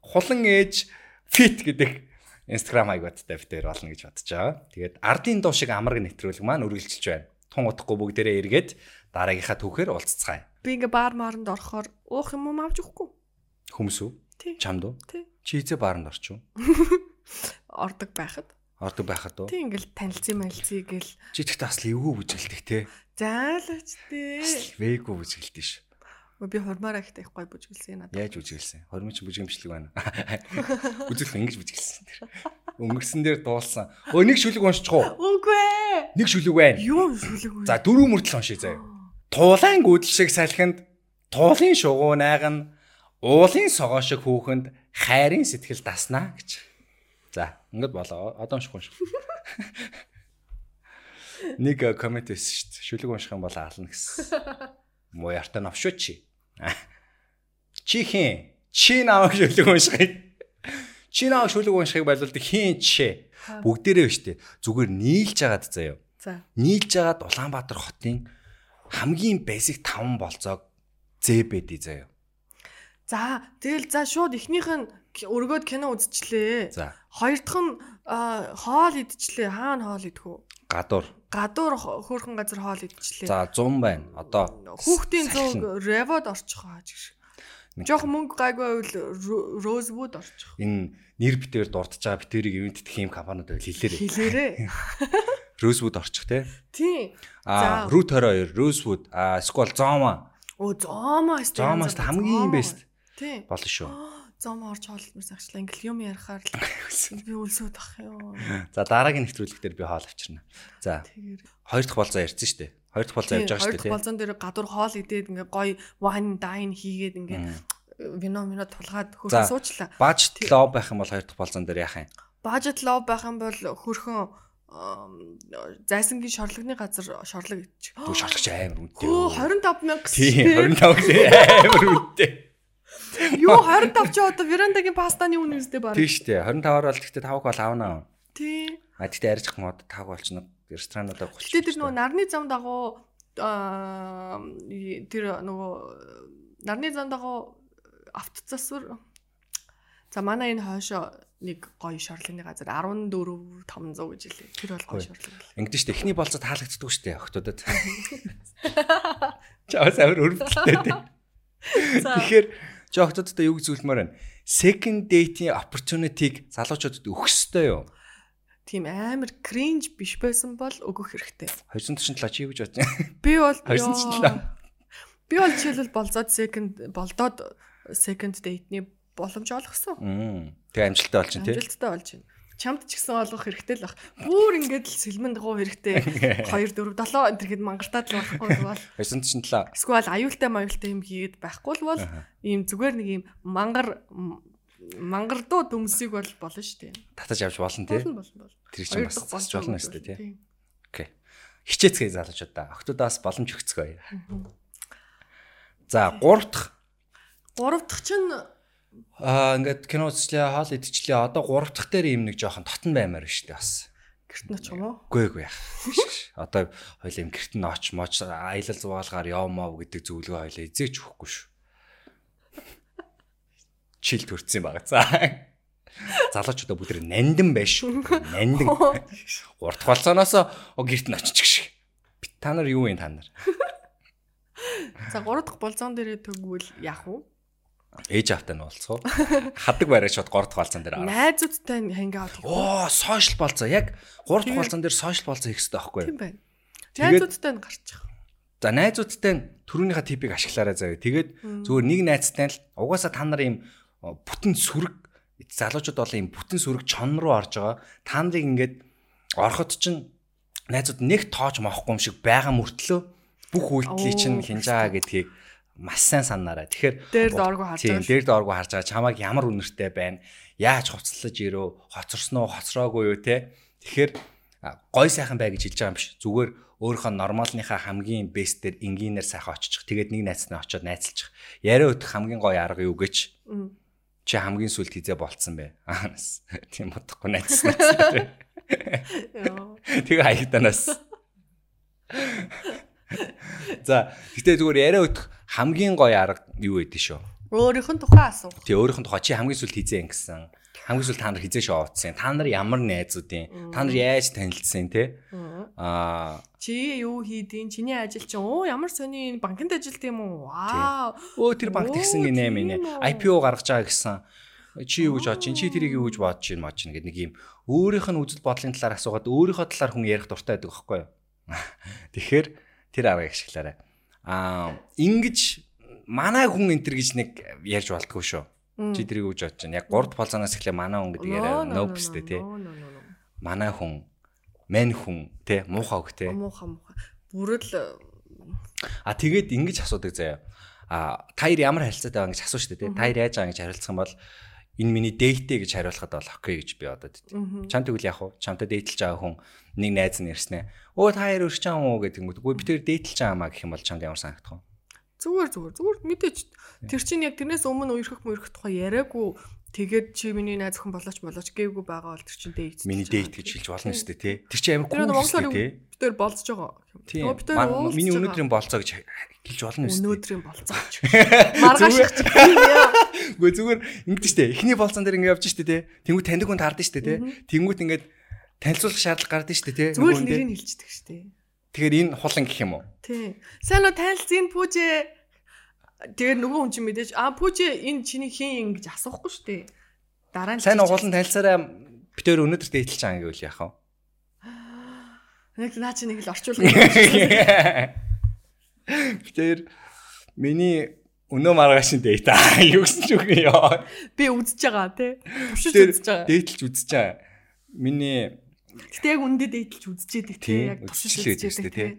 хулан ээж фит гэдэг Instagram хаягуудтай битээр болно гэж бодож байгаа. Тэгээд ардын дуу шиг амраг нэвтрүүлэг маань үргэлжилж байна. Тун удахгүй бүгдээрээ эргээд дараагийнхаа түүхээр уулзцгаая. Би ингээ баар мааранд орохоор уух юм уу авч өгөхгүй. Хүмүүс үү? Чамд уу? Чи хизээ бааранд орчих уу? Ордог байхад. Ордог байхад уу? Тий ингээл танилцсан мэлцээ гэл. Чи тэгтээ бас л эвгүй бүжгэлдэг те. Заалаач л вээгүү бүжгэлдэг ш. Би хурмаараа ихтэй их гой бүжгэлсэн надад. Яаж бүжгэлсэн? Хормын чи бүжгэн бичлэг байна. Үзэл ингэж бүжгэлсэн тэр. Өнгөрсөн дээр дуулсан. Өө нэг шүлэг уншчих уу? Үгүй ээ. Нэг шүлэг байна. Юу шүлэг вэ? За дөрөв мөрдөл уншия заяа. Туулайн гүйдэл шиг салхинд туулын шугуу найган уулын согоо шиг хүүхэнд хайрын сэтгэл даснаа гэж. За, ингэж болоо. Одоо уншихгүй шүү. Нэг коммент байсан шүү дээ. Шүлэг унших юм бол аална гэсэн. Муу яртаа навшуу чи. Чи хийн? Чи намайг шүлэг уншихыг. Чи намайг шүлэг уншихыг байлуулдаг хийн чи. Бүгдээрээ биш үү? Зүгээр нийлж агаад заяа. За. нийлж агаад Улаанбаатар хотын хамгийн basic 5 болцоог зэбэдий заяа. За, тэгэл за шууд эхнийх нь өргөөд кино үзчихлээ. За, Хоёр дахь нь хоол идчихлээ. Хаана хоол идэх үү? гадуур. Гадуур хөөрхөн газар хоол идчихлээ. За 100 байна. Одоо Хүүхдийн зүүг ревод орчих хаа гэж. Жох мөнгө гайгүй байвал розвуд орчих. энэ нэр битээр дурдж байгаа битэрийг ивент дэх юм компаниуд байл хэлээрээ. Хэлээрээ. Rosewood орчих те. Тийм. А. Root 22, Rosewood, а Squall Zoma. Оо өстэй. Зомоос хамгийн Тийм. Болно шүү. Зоомоо орж хоолмоос агчлаа ингээл юм ярихаар л би үлсүүд ах юу. За дараагийн нэвтрүүлэг дээр би хоол авчирна. За хоёр дахь болзоо ярьсан шүү дээ. Хоёр дахь болзоо явж байгаа шүү Хоёр дээ. болзон дээр гадуур хоол идээд ингээ гоё wine dine хийгээд ингээ вино мино тулгаад хөрхөн суучлаа. Баж лоо байх юм бол хоёр дахь болзон дээр яах юм? Бажет лов байх юм бол хөрхөн зайсангийн шорлогны газар шорлог идчих. Дүү шарлагч амар үнэтэй. Хөө 25 мянга Тийм 25 амар үнэтэй. Юу 25 ч одоо верандагийн пастаны үн үстэй баг. Тийм шүү дээ. 25-аар бол гэхдээ 5 бол аавна. Тийм. А тэгтээ арьж мод 5 болчихно. Ресторануудаар голч. Гэтэ тэр нөгөө нарны зам дагуу аа тэр нөгөө нарны зам дагуу авто засвар За манай энэ хойшоо нэг гоё шорлогны газар 14 500 гэж хэлээ. Тэр бол гоё Хөөе. шорлог. Ингэдэж шүү дээ. Эхний болцоо таалагддаг шүү дээ охтуудад. Чаас амар өрөвдөлтэй дээ. Тэгэхээр чи охтуудад юу зүйлмээр байна? Second date-ийн opportunity-г залуучуудад өгөх ёстой юу? Тийм амар кринж биш байсан бол өгөх хэрэгтэй. 247 чи юу гэж байна? Би бол 247. Би бол жишээлбэл болзоод second болдоод second date-ний боломж олгосон. Мм. Тэг амжилттай болж байна тий. Амжилттай болж байна. Чамд ч гэсэн олгох хэрэгтэй л баг. Бүр ингээд л сэлмэн дагуу хэрэгтэй. 2 4 7 энэ тэгэхэд мангартаад л байхгүй бол 247. эсвэл аюултай маюултай юм хийгээд байхгүй бол ийм зүгээр нэг ийм мангар мангардуу дүмсийг бол болно шүү дээ. Татаж авч болно тий. Тэр чинь бас засч болно бол шүү дээ тий. Окей. Хичээцгээ залуучуудаа. Охтуудаас боломж өгцгөөе. За, гурав дахь Гурав дахь чинь Аа ингээд кино үзчихлээ, хоол идчихлээ. Одоо гурав дахь дээр юм нэг жоохон тотон баймаар байна шүү дээ бас. гэрт ноч юм уу? Биш, биш. Одоо хоёул юм гэрт нь оч моч аялал зугаалгаар явмаа гэдэг зөвлөгөө хоёул эзээч өгөхгүй шүү. Чил төрцсөн баг. За. Залуучуудаа бүгд нандин байш шүү. Нандин. Дахь болцооноос гэрт нь очиж гэх шиг. Та нар юу вэ та нар? За гурав дахь болзон дээрээ төгвөл яах вэ? Ээж автаа нь уу? Хадаг барай шууд гурав дахь болцоон дээр. орох. Найзуудтай хийх үү? Оо, сошиал болцоо. Яг 3 дахь болцоон дээр сошиал болцоо хийх хэрэгтэй байхгүй юу? Тийм байна. Найзуудтай нь гарчих. За найзуудтай нь түрүүнийхээ типийг ашиглаарай заяа. Тэгээд зүгээр нэг найзтай л угаасаа та нар ийм бүтэн сүрэг залуучууд бол ийм бүтэн сүрэг чон руу орж байгаа. Та нарыг ингээд ороход чинь найзууд нэг тоож моохгүй юм шиг байгаа мөртлөө бүх үйлдэлийг чинь Оо, хинж байгаа гэдгийг маш сайн санаарай. Тэгэхээр Дээр дооргүй харж байгаа дээр дооргүй харж байгаа чамайг ямар үнэртэй байна? Яаж хоцлож ирөө? Хоцорсон уу, хоцроогүй юу те? Тэгэхээр гой сайхан бай гэж хэлж байгаа юм биш. Зүгээр өөрийнхөө нормалныхаа хамгийн бест дээр энгийнээр сайхан очиж. Тэгээд нэг найзнаа очиод найзалчих. Яриа өдөх хамгийн гой арга юу гэж? Чи хамгийн сүлд хизээ болцсон бэ? Аа, нас. Тийм утгагүй найзсан. Яа. Тэгээ хаягданаас. За, гэтээ зүгээр яриа өдөх хамгийн гой арга юу байдээ шүү? Өөрийнх нь тухай асуух. Тэг өөрийнх нь тухай чи хамгийн сүлд хизээ ингэсэн. хамгийн сүүл та нар хизээ шоуцсан. Та нар ямар найзуудын? Та нар яаж танилцсан те? Аа Чи юу хийдин? Чиний ажил чинь оо ямар сони банкнд ажилт юм уу? Вау. өө тэр банк тэгсэн гинэ минь? IPO гаргаж байгаа гэсэн. Чи юу гэж бодож чинь? Чи тэрийг юу гэж бодож чинь мод чинь гэдэг нэг юм өөрийнх нь үзэл бодлын талаар асуугаад өөрийнхөө талаар хүн ярих дуртай байдаг байхгүй юу? Тэгэхээр тэр аргыг ашиглаарай. Аа ингэж манай хүн энэ төр гэж нэг ярьж болтгоо шүү. Чи тэрийг гэж бодож чинь? Яг гурд болзоноос эхлээ манай хүн гэдэг яриа нопстэй тий. Манай хүн, мэн хүн тий, муухай хөх тий. Муухай муухай. Бүрэл А тэгээд ингэж асуудаг заяа. А та хоёр ямар харилцаатай байгаа гэж асуу шүү дээ. Та хоёр яаж байгаа гэж хариулцах юм бол энэ миний дэйтэ гэж хариулахад бол окей гэж би бодод дээ. Чам тэгвэл яах вэ? Чамтай дээтлж байгаа хүн нэг найз нь ирснэ. Өө та хоёр өрч юм уу гэдэг юм. Үгүй би тэр дээтлж байгаа маа гэх юм бол чамд ямар санагдах вэ? зүгээр зүгээр зүгээр мэдээч тэр чинь яг тэрнээс өмнө үерхэх мөрөх тухай яриаггүй тэгээд чи миний найз хүн болооч болооч гээгүй байгаа бол тэр чинь дээт. Миний дээт гэж хэлж болно шүү дээ тий. Тэр Тэр кул Монголоор шүү дээ тий. бид тээр болцож байгаа. Тийм. Миний өнөөдрийн болцоо гэж хэлж болно шүү дээ. өнөөдрийн болцооч. Маргааш Үгүй зүгээр ингэдэж штэ. Эхний болцон дээр ингэ явж штэ тий. Тэнгүү таньдаг хүн таардаг штэ тий. Тэнгүүт ингээд танилцуулах шаардлага гардаг штэ тий. зүгээр нэрийг хэлчихдэг штэ. Тэгэхээр энэ хулан гэх юм уу? Тий. Сайн уу танилцын пүүжэ. Тэгээд нөгөө хүн чинь мэдээж а пүүжэ энэ чиний хин ингэж асуухгүй штэ. Дараа нь Сайн уулан танилцаараа би тэр өнөөдөр дээтлж байгаа гэвэл яах вэ? нэг наа чи нэг л орчуулга. Би тэр миний өнөө маргаашин дээт аа юу гэсэн ч үгүй ёо. Би үзэж байгаа тий. Тэр үзэж байгаа. дээтлж үзэж байгаа. Миний Гэтэ яг үндэ дээдлж үзчихэд Тий. Яг үзчихлээ үзчихэд тий.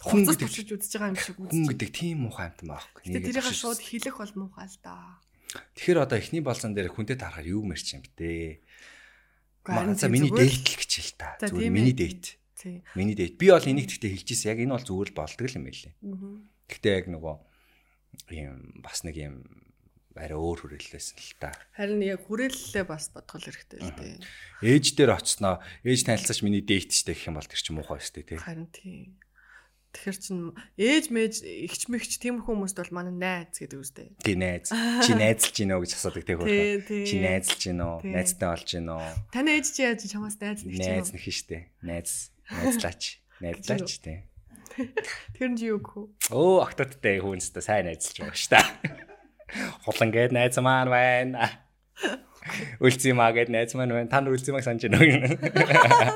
Хүн Хүн гэдэг- туршиж үзэж байгаа юм шиг хүн үзчих. гэдэг тийм муухай амт байхгүй. Гэтэ тэрийг шууд хэлэх бол муухай л да. Тэгэхээр одоо эхний болцон дээр хүнтэй таарахаар юу мэрч юм бэ? Тий, миний зүгээр л- дээтэл гэж хэл та. Зүгээр миний ээ. дээт. Миний дээт. Би бол энийг тэгтээ хэлж ирсэн. Яг энэ бол зүгээр л болдог юм байлээ. Гэхдээ яг нөгөө ийм бас нэг ийм арай өөр хүрээлсэн л та. Харин яг хүрээллээ бас бодгол хэрэгтэй л дээ. Ээж дээр очсноо ээж танилцаач миний дээт штэ гэх юм бол тэр чинь муухай штэ тий. Харин тий. Тэгэхээр чин ээж мэж ихч мэгч тиймэрхүү хүмүүст бол манай найз гэдэг үстэй. Тий найз. Чи найзлж гинөө гэж асуудаг тий тий. Чи найзлж гинөө? Тий. Найзтай болж гинөө? Таны ээж чи яаж чамаас найз нэг Найз чинь. нэх штэ. Найз. Найзлаач. Найзлаач тий. Тэр нь юу гэх вэ? Оо октодтой хүнстэй сайн найзлж байгаа ш та. Хулан гээд найз маань байна. Үлцээ маа гээд найз маань байна. Та нар үлцээ маг санаж байна?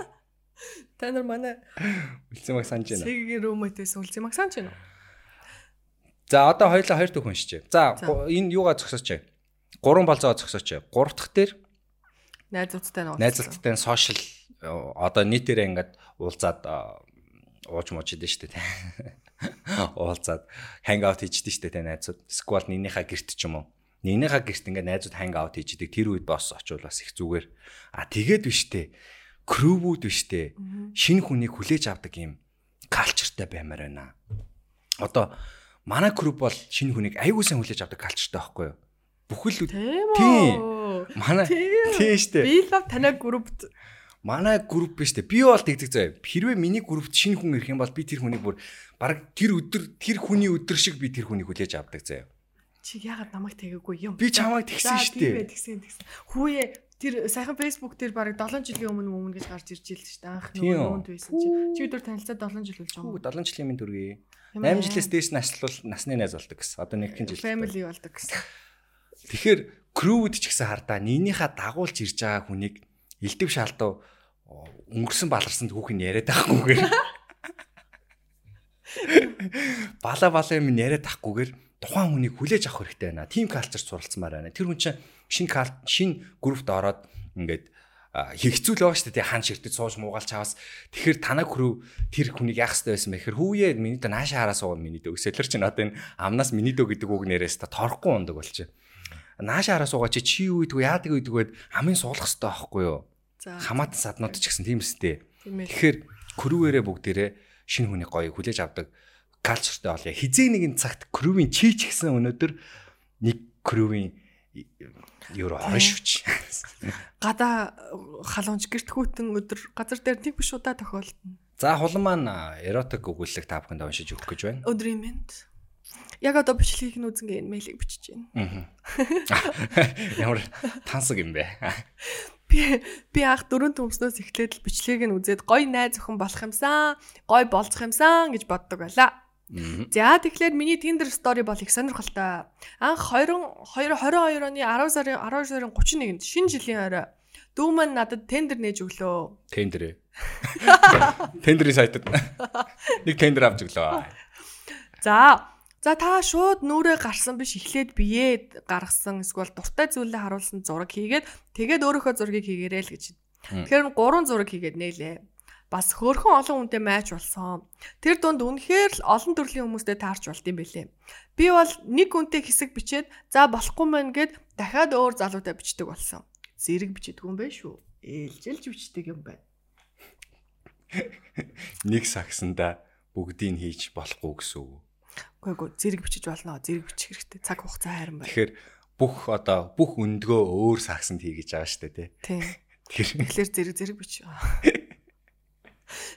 Та нар манай Үлцээ маг санаж байна. Рүүмэтээс үлзий магсан ч юм уу? За одоо хоёулаа хоёр түүх уншиж. За энэ юугаа зогсооч. Гурван болзоо зогсооч. Гурав дахь дээр Найзуудтай нь найзлалттай сошиал одоо нийтээрээ ингээд уулзаад ууж мууж идэв штэ тий. Уулзаад хангаут хийждэж штэ тий найзууд. Сквал нэгнийхээ герт ч юм уу. Нэгнийхээ герт ингээд найзууд хангаут хийждэг. Тэр үед босс очивол бас их зүгээр. А тэгээд биш тэ. Крүүвүүд биш тэ. Шинэ хүнийг хүлээж авдаг юм калчертай баймаар байна. Одоо манай крүп бол шинэ хүнийг аягүй сайн хүлээж авдаг калчертай байхгүй юу? Бүхэл Тийм манай Тийм. тийм штэ. Би лав танай группт Манай групп биш үү? Би бол тэгдэг заяа. Хэрвээ миний группт шинэ хүн ирэх юм бол би тэр хүнийг бүр баг тэр өдөр тэр хүний өдөр шиг би тэр хүнийг хүлээж авдаг заяа. чи яагаад намайг тэгээгүй юм? Би чамайг тэгсэн За, штэ. тийм ээ, Тэгсэн тэгсэн. Хүүе тэр сайхан фэйсбુક дээр баг 7 жилийн өмнө өмнө гэж гарч ирж ийл шүү дээ. Анх нөгөө юунд байсан чи. Чи өдөр танилцаад 7 жил болж байгаа Хүү юм. 7 жилийн минь дүргий. Тийм ээ. 8 жилээс дээш наслал насны найз болдог гэсэн. Одоо нэгхэн жил. Family болдог гэсэн. Тэгэхээр крүүд ч гэсэн хардаа нэгнийхээ дагуулж ирж байгаа хүнийг элдв шаалтав өнгөрсөн баларсанд хүүхэн яриад байхгүйгээр бала бала юм яриад байхгүйгээр тухайн хүнийг хүлээж авах хэрэгтэй байна. Тим калчер суралцмаар байна. Тэр хүн чинь шин шин группт ороод ингээд а, хэцүү л байгаа шүү дээ. Хан ширтэж сууж муугаал чаваас. Тэгэхээр танаа хөрөв тэр хүнийг яах хэрэгтэй байсан бэ гэхээр хүүе миний дэ наашаа хараа суугаа миний дэ. Өсөлөр чинь одоо энэ амнаас миний дэ гэдэг үг нэрээс та торохгүй ундаг болчих. Наашаа хараа суугаа чи чи юу гэдгүү яадаг гэдгүүгээд амын суулгах хэрэгтэй байхгүй юу? Хамаатан саднууд ч гэсэн тийм ээ. Тэгэхээр крүүвэрээ бүгдээрээ шинэ хүний гоё хүлээж авдаг калчертай болъё. Хизээ нэгэн цагт крүүвийн чи ч гэсэн өнөөдөр нэг крүүвийн юу орно чи. Гадаа халуунч гэртгүүтэн өдөр газар дээр нэг биш удаа тохиолдно. За хулан маань эротик өгүүлэг та бүхэнд уншиж өгөх гэж байна. Өдрийн мэнд. Яг одоо бичлэгийг нь үзэнгээ мэйлийг бичиж байна. Ямар тансаг юм бэ? Би би анх дөрөв төмснөөс эхлээд л бичлэгийг нь үзээд гоё найз охин болох юмсан, гоё болцох юмсан гэж боддог байлаа. За тэгэхээр миний Tinder story бол их сонирхолтой. Анх 20 2022 оны 10 сарын 12 сарын 31-нд шинэ жилийн орой дүү маань надад тендер нээж өглөө. Тендер. Тендерийн сайтад нэг тендер авч өглөө. За За та шууд нүрээ гарсан биш эхлээд биеэ гаргасан эсвэл дуртай зүйлээ харуулсан зураг хийгээд тэгээд өөрийнхөө зургийг хийгээрэй л гэж. Тэгэхээр гурван зураг хийгээд нээлээ. Бас хөөрхөн олон хүнтэй майч болсон. Тэр дунд үнэхээр л олон төрлийн хүмүүстэй таарч болт юм бэлээ. Би бол нэг хүнтэй хэсэг бичээд за болохгүй мэн гэд дахиад өөр залуутай бичдэг болсон. Зэрэг бичдэг юм байна шүү. Ээлжилж бичдэг юм байна. Нэг сагсанда бүгдийг хийж болохгүй гэсэн үг. Үгүй ээ зэрэг бичиж болно. Зэрэг бичих хэрэгтэй. Цаг хугацаа хайран байна. Тэгэхээр бүх одоо бүх өндгөө өөр сагсанд хийгэж байгаа шүү дээ тий. Тийм. Тэгэхээр зэрэг зэрэг бич.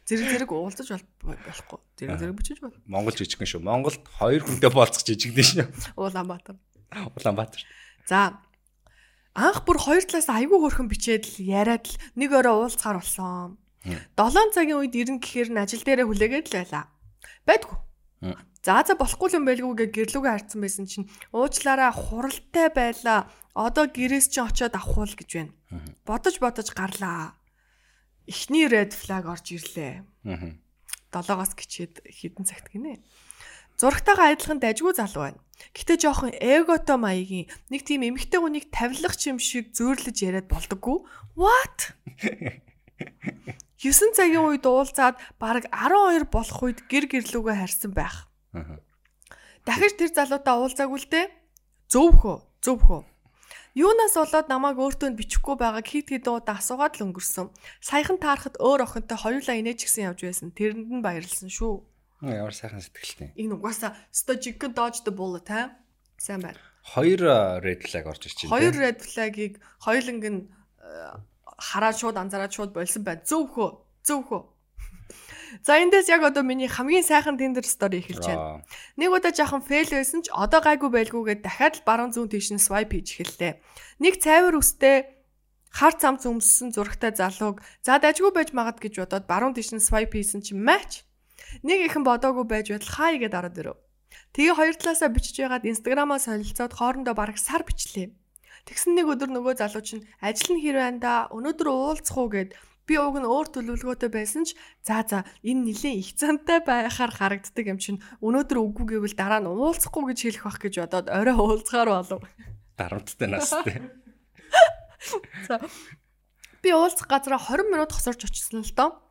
Зэрэг зэрэг уулзаж болохгүй. Зэрэг зэрэг бичиж бол. Монгол жижигхэн шүү. Монголд хоёр хүнтэй болцох жижигдэн шүү. Улаанбаатар. Улаанбаатар. За. Анх бүр хоёр талаас айгүй хөрхөн бичээд л яриад л нэг өрөө уулзахаар болсон. 7 цагийн үед ирэн гэхээр нь ажил дээрээ хүлээгээд л байлаа. Байдгүй. За за болохгүй юм байлгүй гэж гэрлүүгээ харцсан байсан чинь уучлаараа хуралтай байлаа. Одоо гэрээс чинь очиод авах уу гэж байна. Бодож бодож гарлаа. Эхний red flag орж ирлээ. Долоогоос гिचээд хідэн цагт гинэ. Зурагтайгаа адилхан дажгүй залуу байна. Гэтэ жоохон эгото маягийн нэг тийм эмэгтэй хүнийг тавилах юм шиг зөөрлөж яриад болдоггүй. What? 9 цагийн үед уулзаад бараг 12 болох үед гэр гэрлүүгээ харсан байх. Дахиж тэр залуутай уулзаагүй л дээ. Зөвхөө, зөвхөө. Юунаас болоод намайг өөртөө бичихгүй байгааг хит хит удаа асуугаад л өнгөрсөн. Саяхан таарахад өөр охинтой хоёулаа инээж гисэн явж байсан. Тэрэнд нь баярлсан шүү. Ямар сайхан сэтгэлтэй. Энэ угаасаа стожик dodge the bullet та. Сайн байна. Хоёр red flag орж байна. Хоёр red flag-ыг хоёуланг нь хараад шууд анзаараад шууд болсон байна. Зөвхөө, зөвхөө. За эндээс яг одоо миний хамгийн сайхан Tinder story эхэлж байна. Нэг удаа жаахан fail байсан ч одоо гайгүй байлгүйгээд дахиад л баруун зүүн тийш нь swipe хийж эхэллээ. Нэг цайвар үстэй хар цамц өмссөн зурагтай залууг за дажгүй байж магад гэж бодоод баруун тийш нь swipe хийсэн чинь match. Нэг ихэн бодоогүй байж байтал хай гэдээ ороод ирэв. Тэгээ хоёр талаасаа бичиж байгаад инстаграмаа солилцоод хоорондоо бараг сар бичлээ. Тэгсэн нэг өдөр нөгөө залуу чинь ажил нь хэр байна да өнөөдөр уулзах уу гэд би уг нь өөр төлөвлөгөөтэй байсан ч за за энэ нилээн их зантай байхаар харагддаг юм чинь өнөөдөр үгүй гэвэл дараа нь уулзахгүй гэж хэлэх бах гэж бодоод орой уулзахаар болов. Дарамттай настай. За би уулзах газараа 20 минут хосорч очсон л доо.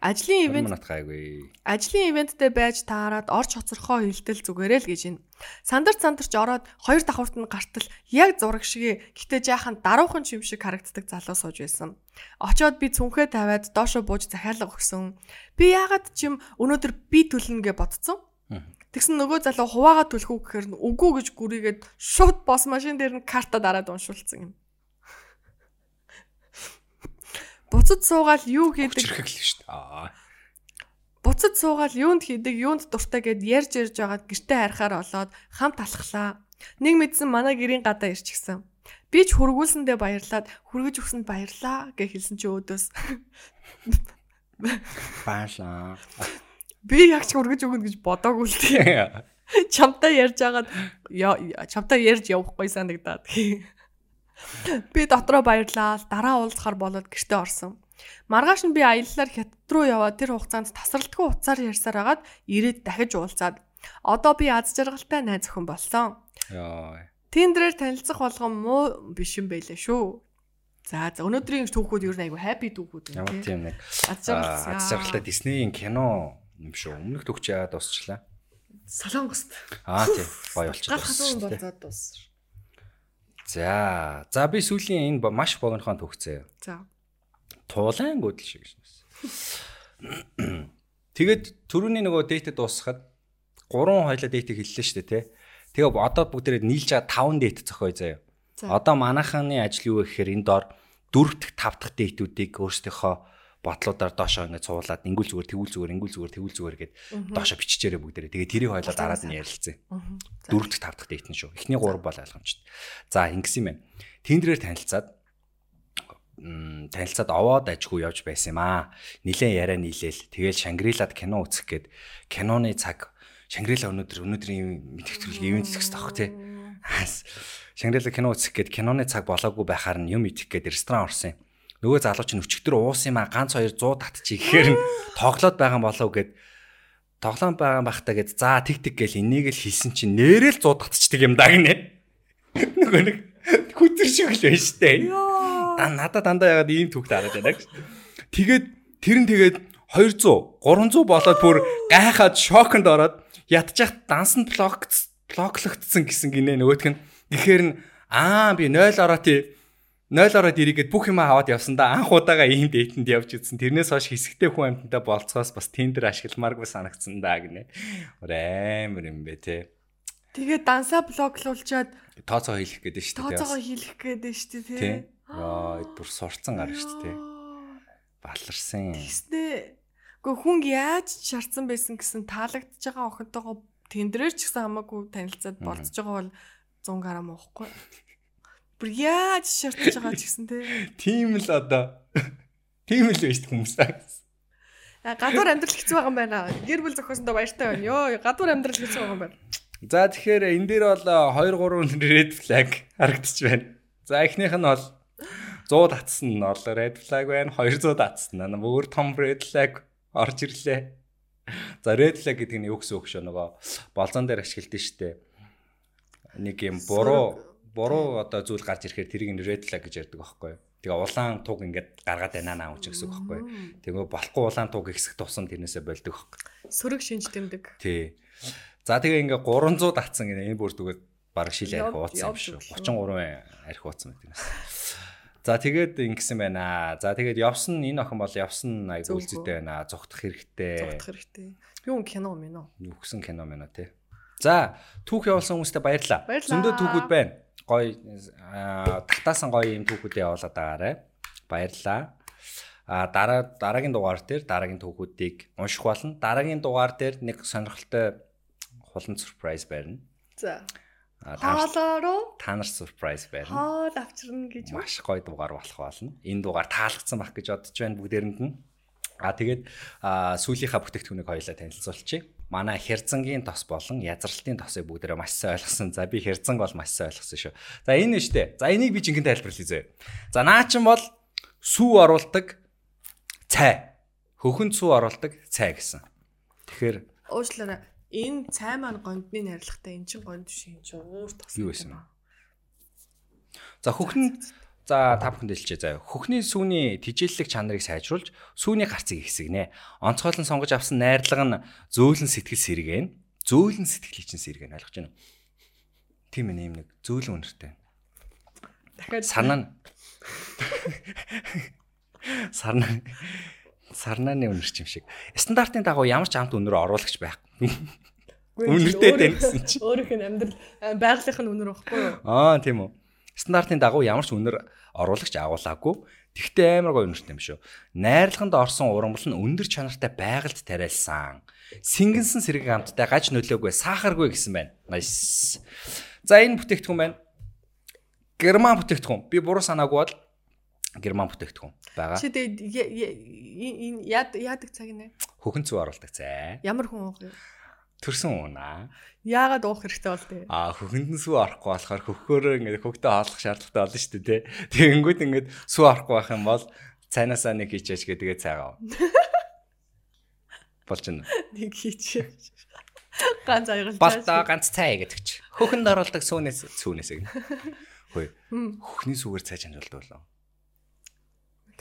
Ажлын ивент гайгүй. ажлын ивенттэй байж таарад орч хоцорхоо хилтэл зүгээрээ л гэж байна. Сандар сандарч ороод хоёр давхурт нь гартал яг зураг шиг гэтээ жаахан даруухан юм шиг харагддаг залуу сууж байсан. Очоод би цүнхээ тавиад доошо бууж захиалга өгсөн. Би яагаад ч юм өнөөдөр би төлнө гэж бодсон. Тэгсэн нөгөө залуу хуваагаа төлөх үү гэхээр нь үгүй гэж гүрийгээд шууд бос машин дээр нь карта дараад уншуулсан юм. Буцад суугаал юу хийдэг Чирхэг л шүү дээ. Аа. Буцад суугаал юунд хийдэг, юунд дуртай гэд ярьж ярьж байгаад гэртээ харахаар олоод хамт алхлаа. Нэг мэдсэн манай гэрийн гадаа ирчихсэн. Би ч хургуулсандээ баярлаад хүргэж өгсөнд баярлаа гэж хэлсэн чи өөдөөс Баашаа. би яг ч хүргэж өгнө гэж бодоогүй л тийм. Чамтай ярьж байгаад я- чамтай ярьж явахгүй санагдаад. Би дотроо баярлаа. Дараа уулзахаар болоод гэртээ орсон. Маргааш нь би аяллаар хятад руу яваад тэр хугацаанд тасралтгүй уцаар ярьсаар хагаад ирээд дахиж уулзаад одоо би аз жаргалтай найз охин болсон. Яа. Тиндрээр танилцах болгон муу биш юм байлээ шүү. За за өнөөдрийн түүхүүд ер нь айгу happy түүхүүд Ямар тийм нэг Аз жаргал. аз жаргалтай Диснейн кино юм шүү. Өмнөх төгч яагаад дуусчлаа. Солонгост. Аа тийм. Гоё болчихсон. Гал хатуун болзоод дууссан. За. За би сүүлийн энэ маш богинохон төгцөө. За. Туулайн гүдэл шиг шнэс. Тэгээд түрүүний нөгөө дээтэд дуусахад гурван хоёлаа дээтийг хэллээ шүү дээ, тий. Тэгээ одоо бүгдээрээ нийлж байгаа 5 дээт зохио заяа. За. Одоо манайханы ажил юу вэ гэхээр энэ доор 4 дахь 5 дахь дээтүүдийг өөрсдийнхөө бодлуудаар доошоо ингээд цуулаад ингүүл зүгээр тэгүүл зүгээр ингүүл зүгээр тэгүүл зүгээр гэд доошоо биччихээрээ бүгдээрээ. Тэгээ тэрийг хойлоо дараад нь ярилцсан. Дөрөв дэх тав дахь дэйтэн шүү. Эхний гурав бол ойлгомжтой. За ингэсэн юм байна. Тиндэрээр танилцаад танилцаад овоод ажгүй явж байсан юм аа. Нилээн яриа нийлээл. Тэгэл Шангрилад кино үзэх гээд киноны цаг Шангрила өнөөдөр өнөөдрийн мэдхэтгэлэг ивент зэгс тохх тий. Шангрила кино үзэх гээд киноны цаг болоогүй байхаар нь юм идэх гээд ресторан орсон юм нөгөө залууч нь өчигдөр уус юм а ганц хоёр 100 татчих ихээр нь тоглоод байгаа болов гэд тоглоом байгаа бахта гэд за тэг тэг гэл энийг л хэлсэн чинь нэрэл 100 татчихдаг юм даа гинэ. Нөгөө нэг хүтэр шиг л байна штэ. Да надад дандаа ягаад ийм түүх дараад байна гэж. Тэгээд тэр нь тэгээд 200 300 болоод бүр гайхаад шоконд ороод ятчих дансан блок блоклогдсон гэсэн гинэ нөгөөтг нь. Тэгэхээр нь аа би 0 ороо тий 0 ороод ирээгээд бүх юм аваад явсан да анх удаага ийм дэйтэнд явж үзсэн. Тэрнээс хойш хэсэгтэй хүн амьтантай болцоос бас тендер ашигламааргүй санагдсан да гинэ. Амар юм бэ те. Тэгээ дансаа блоклуулчаад тооцоо хийх гээд шүү дээ. Тооцоогоо хийх гээд шүү дээ те. Яа, бүр сурцсан гар шүү дээ. Баларсан. Тэснэ. Гэхдээ хүн яаж шаардсан байсан гэсэн таалагдж байгаа охинтойгоо тендерээр ч гэсэн хамаагүй танилцаад болцож байгаа бол 100 г уухгүй. Бүр яаж шаардж байгаа ч гэсэн те. Тийм л одоо. Тийм л байж хүмүүс таа. Гадуур амьдрал хэцүү байгаа юм байна. Гэр бүл зохиосондоо баяртай байна. Йоо, гадуур амьдрал хэцүү байгаа юм байна. За тэгэхээр энэ дээр бол 2 3 red flag харагдчих байна. За эхнийх нь бол 100 татсан нь бол red flag байна. 200 татсан нь өөр том red flag орж ирлээ. За red flag гэдэг нь юу гэсэн үг шөө нөгөө болзон дээр ашигладаг штеп. Нэг юм буруу буруу одоо зүйл гарч ирэхээр тэрийг нь red flag гэж ярьдаг байхгүй юу. Тэгээ улаан туг ингээд гаргаад байна наа гэж гэсэн үг байхгүй юу. Тэгээ болохгүй улаан туг ихсэх тусам тэрнээсээ болдог байхгүй. Сөрөг шинж тэмдэг. Тий. За тэгээ ингээ 300 татсан энэ бүр зүгээр бараг шил арих ууцсан юм шүү. 33 арих ууцсан байдаг. За тэгээд ингэсэн байна. За тэгээд явсан энэ охин бол явсан айгу үлзэтэй байна. Зүгтах хэрэгтэй. Зүгтах хэрэгтэй. Юу кино мэн үү? Нүгсэн кино мэн үү те. За түүх явуулсан хүмүүстээ баярлалаа. Зөндөө түүхүүд байна гоё тагтаасан гоё юм түүхүүдээ явуулаад байгаарай. Баярлалаа. А дараа дараагийн дугаар дээр дараагийн түүхүүдийг унших болно. Дараагийн дугаар дээр нэг сонирхолтой хулан surprise байна. За. Хаалааруу та нар surprise байна. Хаал авчирна гэж маш гоё дугаар болох болно. Энэ дугаар таалагдсан байх гэж бодож байна бүгдээрэнд нь. А тэгээд сүүлийнхаа бүтээгдэхүүнийг хоёулаа танилцуулчих манай хэрзангийн тос болон язралтын тосыг бүгдээрээ маш сайн ойлгосон. За би хэрзанг бол маш сайн ойлгосон шүү. За энэ нь штэ. За энийг би жинхэнэ тайлбарлая зөө. За наа чин бол сүү оруулдаг цай. Хөхөнд сүү оруулдаг цай гэсэн. Тэгэхээр уучлаарай. Энэ цай маань гондны найрлагатай эн чин гонд шин чи уур тос юу байсан. За хөхөнд За та бүхэнд хэлчихье заяа. Хөхний сүүний тижээллэг чанарыг сайжруулж сүүний гарцыг ихсгэнэ. Онцгойлон сонгож авсан найрлага нь зөөлөн сэтгэл сэргэн. Зөөлөн сэтгэлийн чинь сэргэн ойлгож байна уу? Тийм ээ нэм нэг зөөлөн үнэртэй. Дахиад санаа сарна сарнааны үнэр ч юм шиг. Стандартын дагуу ямар ч амт үнэр оруулагч байхгүй. Үнэртэй тань гэсэн чинь. Өөрөх нь амьдрал байгалийнх нь үнэр واخгүй юу? Аа тийм үү стандартын дагуу ямар ч үнэр оруулагч агуулаагүй. Тэгтээ амар гоё үнэртэй юм шүү. Найрлаганд орсон урамбал нь өндөр чанартай байгальд тариалсан. Сингэнсэн сэрэг амттай гаж нөлөөгүй сахаргүй гэсэн байна. Nice. За энэ бүтээгдэхүүн байна. Герман бүтээгдэхүүн. Би буруу санаагүй бол герман бүтээгдэхүүн байгаа. Чи тэгээд яадаг цаг нэ? Хөхөн цүү оруулдаг цай. Ямар хүн уух юм? Төрсөн уунаа. Яагаад уух хэрэгтэй бол тээ? Аа хөхөнд нь сүү орохгүй болохоор хөхөөрөө ингээд хөхтөө хаалах шаардлагатай болно шүү дээ, тэ. Тэгэнгүүт ингээд сүү орохгүй байх юм бол цайнасаа нэг хийчихэж гээ тэгээ цайгаа. Болж байна. Нэг хийчихээ. Ганц аягалж. Болтоо ганц цай гэдэг чи. Хөхөнд оруулдаг сүүнээс сүүнээс гэнэ. Хөөе. Хөхний сүүгээр цай чанж болдог болоо.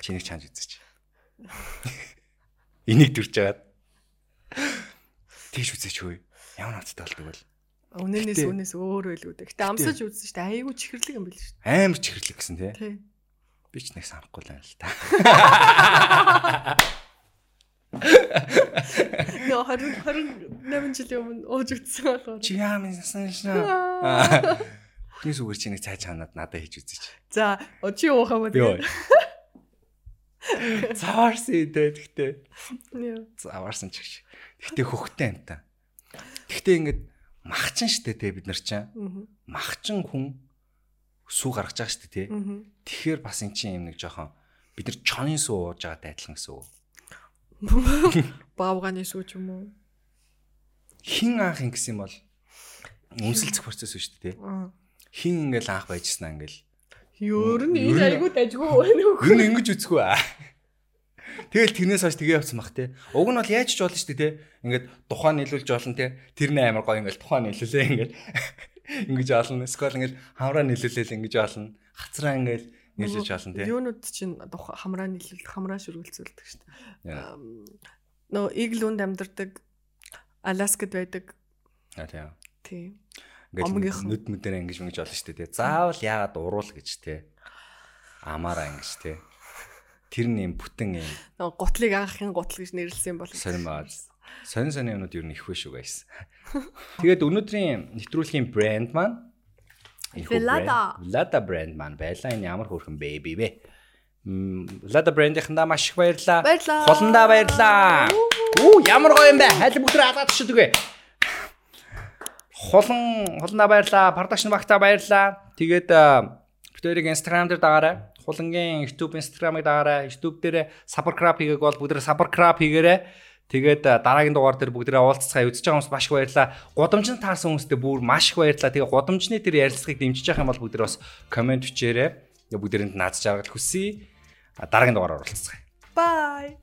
Чиний чанж үзэж. Энийг дүрж аваад Тийш үзээч хөөе. Ямар надтай болдог вэ? Үнэнээс үнээс өөр байлгүй дээ. Гэтэ амсаж үзсэн шүү дээ. Айгуу чихэрлэг юм байл шүү дээ. Амар чихэрлэг гэсэн тий. Би ч нэг санахгүй л байна л та. Нөө 20 28 жилийн өмнө ууж үзсэн болохоор. Чи яа минь сан шнаа. Хөхний сүгэр чи нэг цай чанаад надад хийж үзээч. За, чи уух юм уу тэгээ. Заваарсан дээ тэгтээ. Яа. Заваарсан ч гэж. Тэгтээ хөхтэй юм та. Тэгтээ ингээд махчин штэ те бид нар чинь. Махчин хүн сүү гаргаж байгаа штэ те. Тэгэхээр бас эн чинь юм нэг жоохон бид нар чонын сүү ууж байгаатай адилхан гэсэн үг. Баавганы сүүч юм уу? Хин анх ингэсэн юм бол үнсэлцэх процесс шүү дээ те. Хин ингээл анх байжснаа ингээл Ер нь- энэ айгуу дажгүй байна уу? Юу нэг ингэж үзэхгүй аа. Тэгэл тэрнээс хойш тгээ явцсан бах те. Уг нь бол яаж ч болно шүү дээ те. Ингээд тухайн нийлүүлж болно те. Тэрний амар гоё ингээд тухайн нийлүүлээ ингээд ингэж олно. Скол ингээд хамраа нийлүүлээл ингэж олно. Хацраа ингээд нийлүүлж олно те. Юунууд чинь хамраа нийлүүлдэг, хамраа шүргэлцүүлдэг шүү дээ. Нөө иглүүнд амьдардаг Аляскад байдаг. Аа тийм. Тийм. Ингээд нүд мүдэрээ ингэж ингэж олно шүү дээ. Заавал яагаад уруул гэж те. Амаараа ингэж те. Тэр нь юм бүтэн юм Нөө гутлыг анхын гутал гэж нэрлсэн бол. сонир маа. Сонин сонин юмнууд ер нь их биш шүү guys. Тэгээд өнөөдрийн нэвтрүүлгийн брэнд маань Энэхүү Velada. брэнд- маань байлаа. Энэ ямар хөөрхөн бэби вэ? Мм, Velada брэндийнхандаа маш их баярлалаа. Баярлалаа. Холондоо баярлалаа. Үу, ямар гоё юм бэ? Хайл бүгд хадаад шүү дээ. Холон холондоо баярлалаа. Продакшн багтаа баярлалаа. Тэгээд а, битэрийг Instagram дээр дагаарай. Холонгийн YouTube Instagram-ыг дагаарай. YouTube дээр subscribe хийгээг бол бүгд subscribe хийгээрэй. Тэгээд дараагийн дугаар дээр бүгдээ уулзцаа үзэж байгаа хүмүүс маш их баярлалаа. Гудамжинд таарсан хүмүүстээ бүр маш их баярлалаа. Тэгээд гудамжны тэр ярилцлагыг дэмжиж байгаа юм бол бүгдээ бас комент бичээрэй. Тэгээд бүгдээрэнд нааз жаргал хүсье. Дараагийн дугаараар уулзцаа. Bye.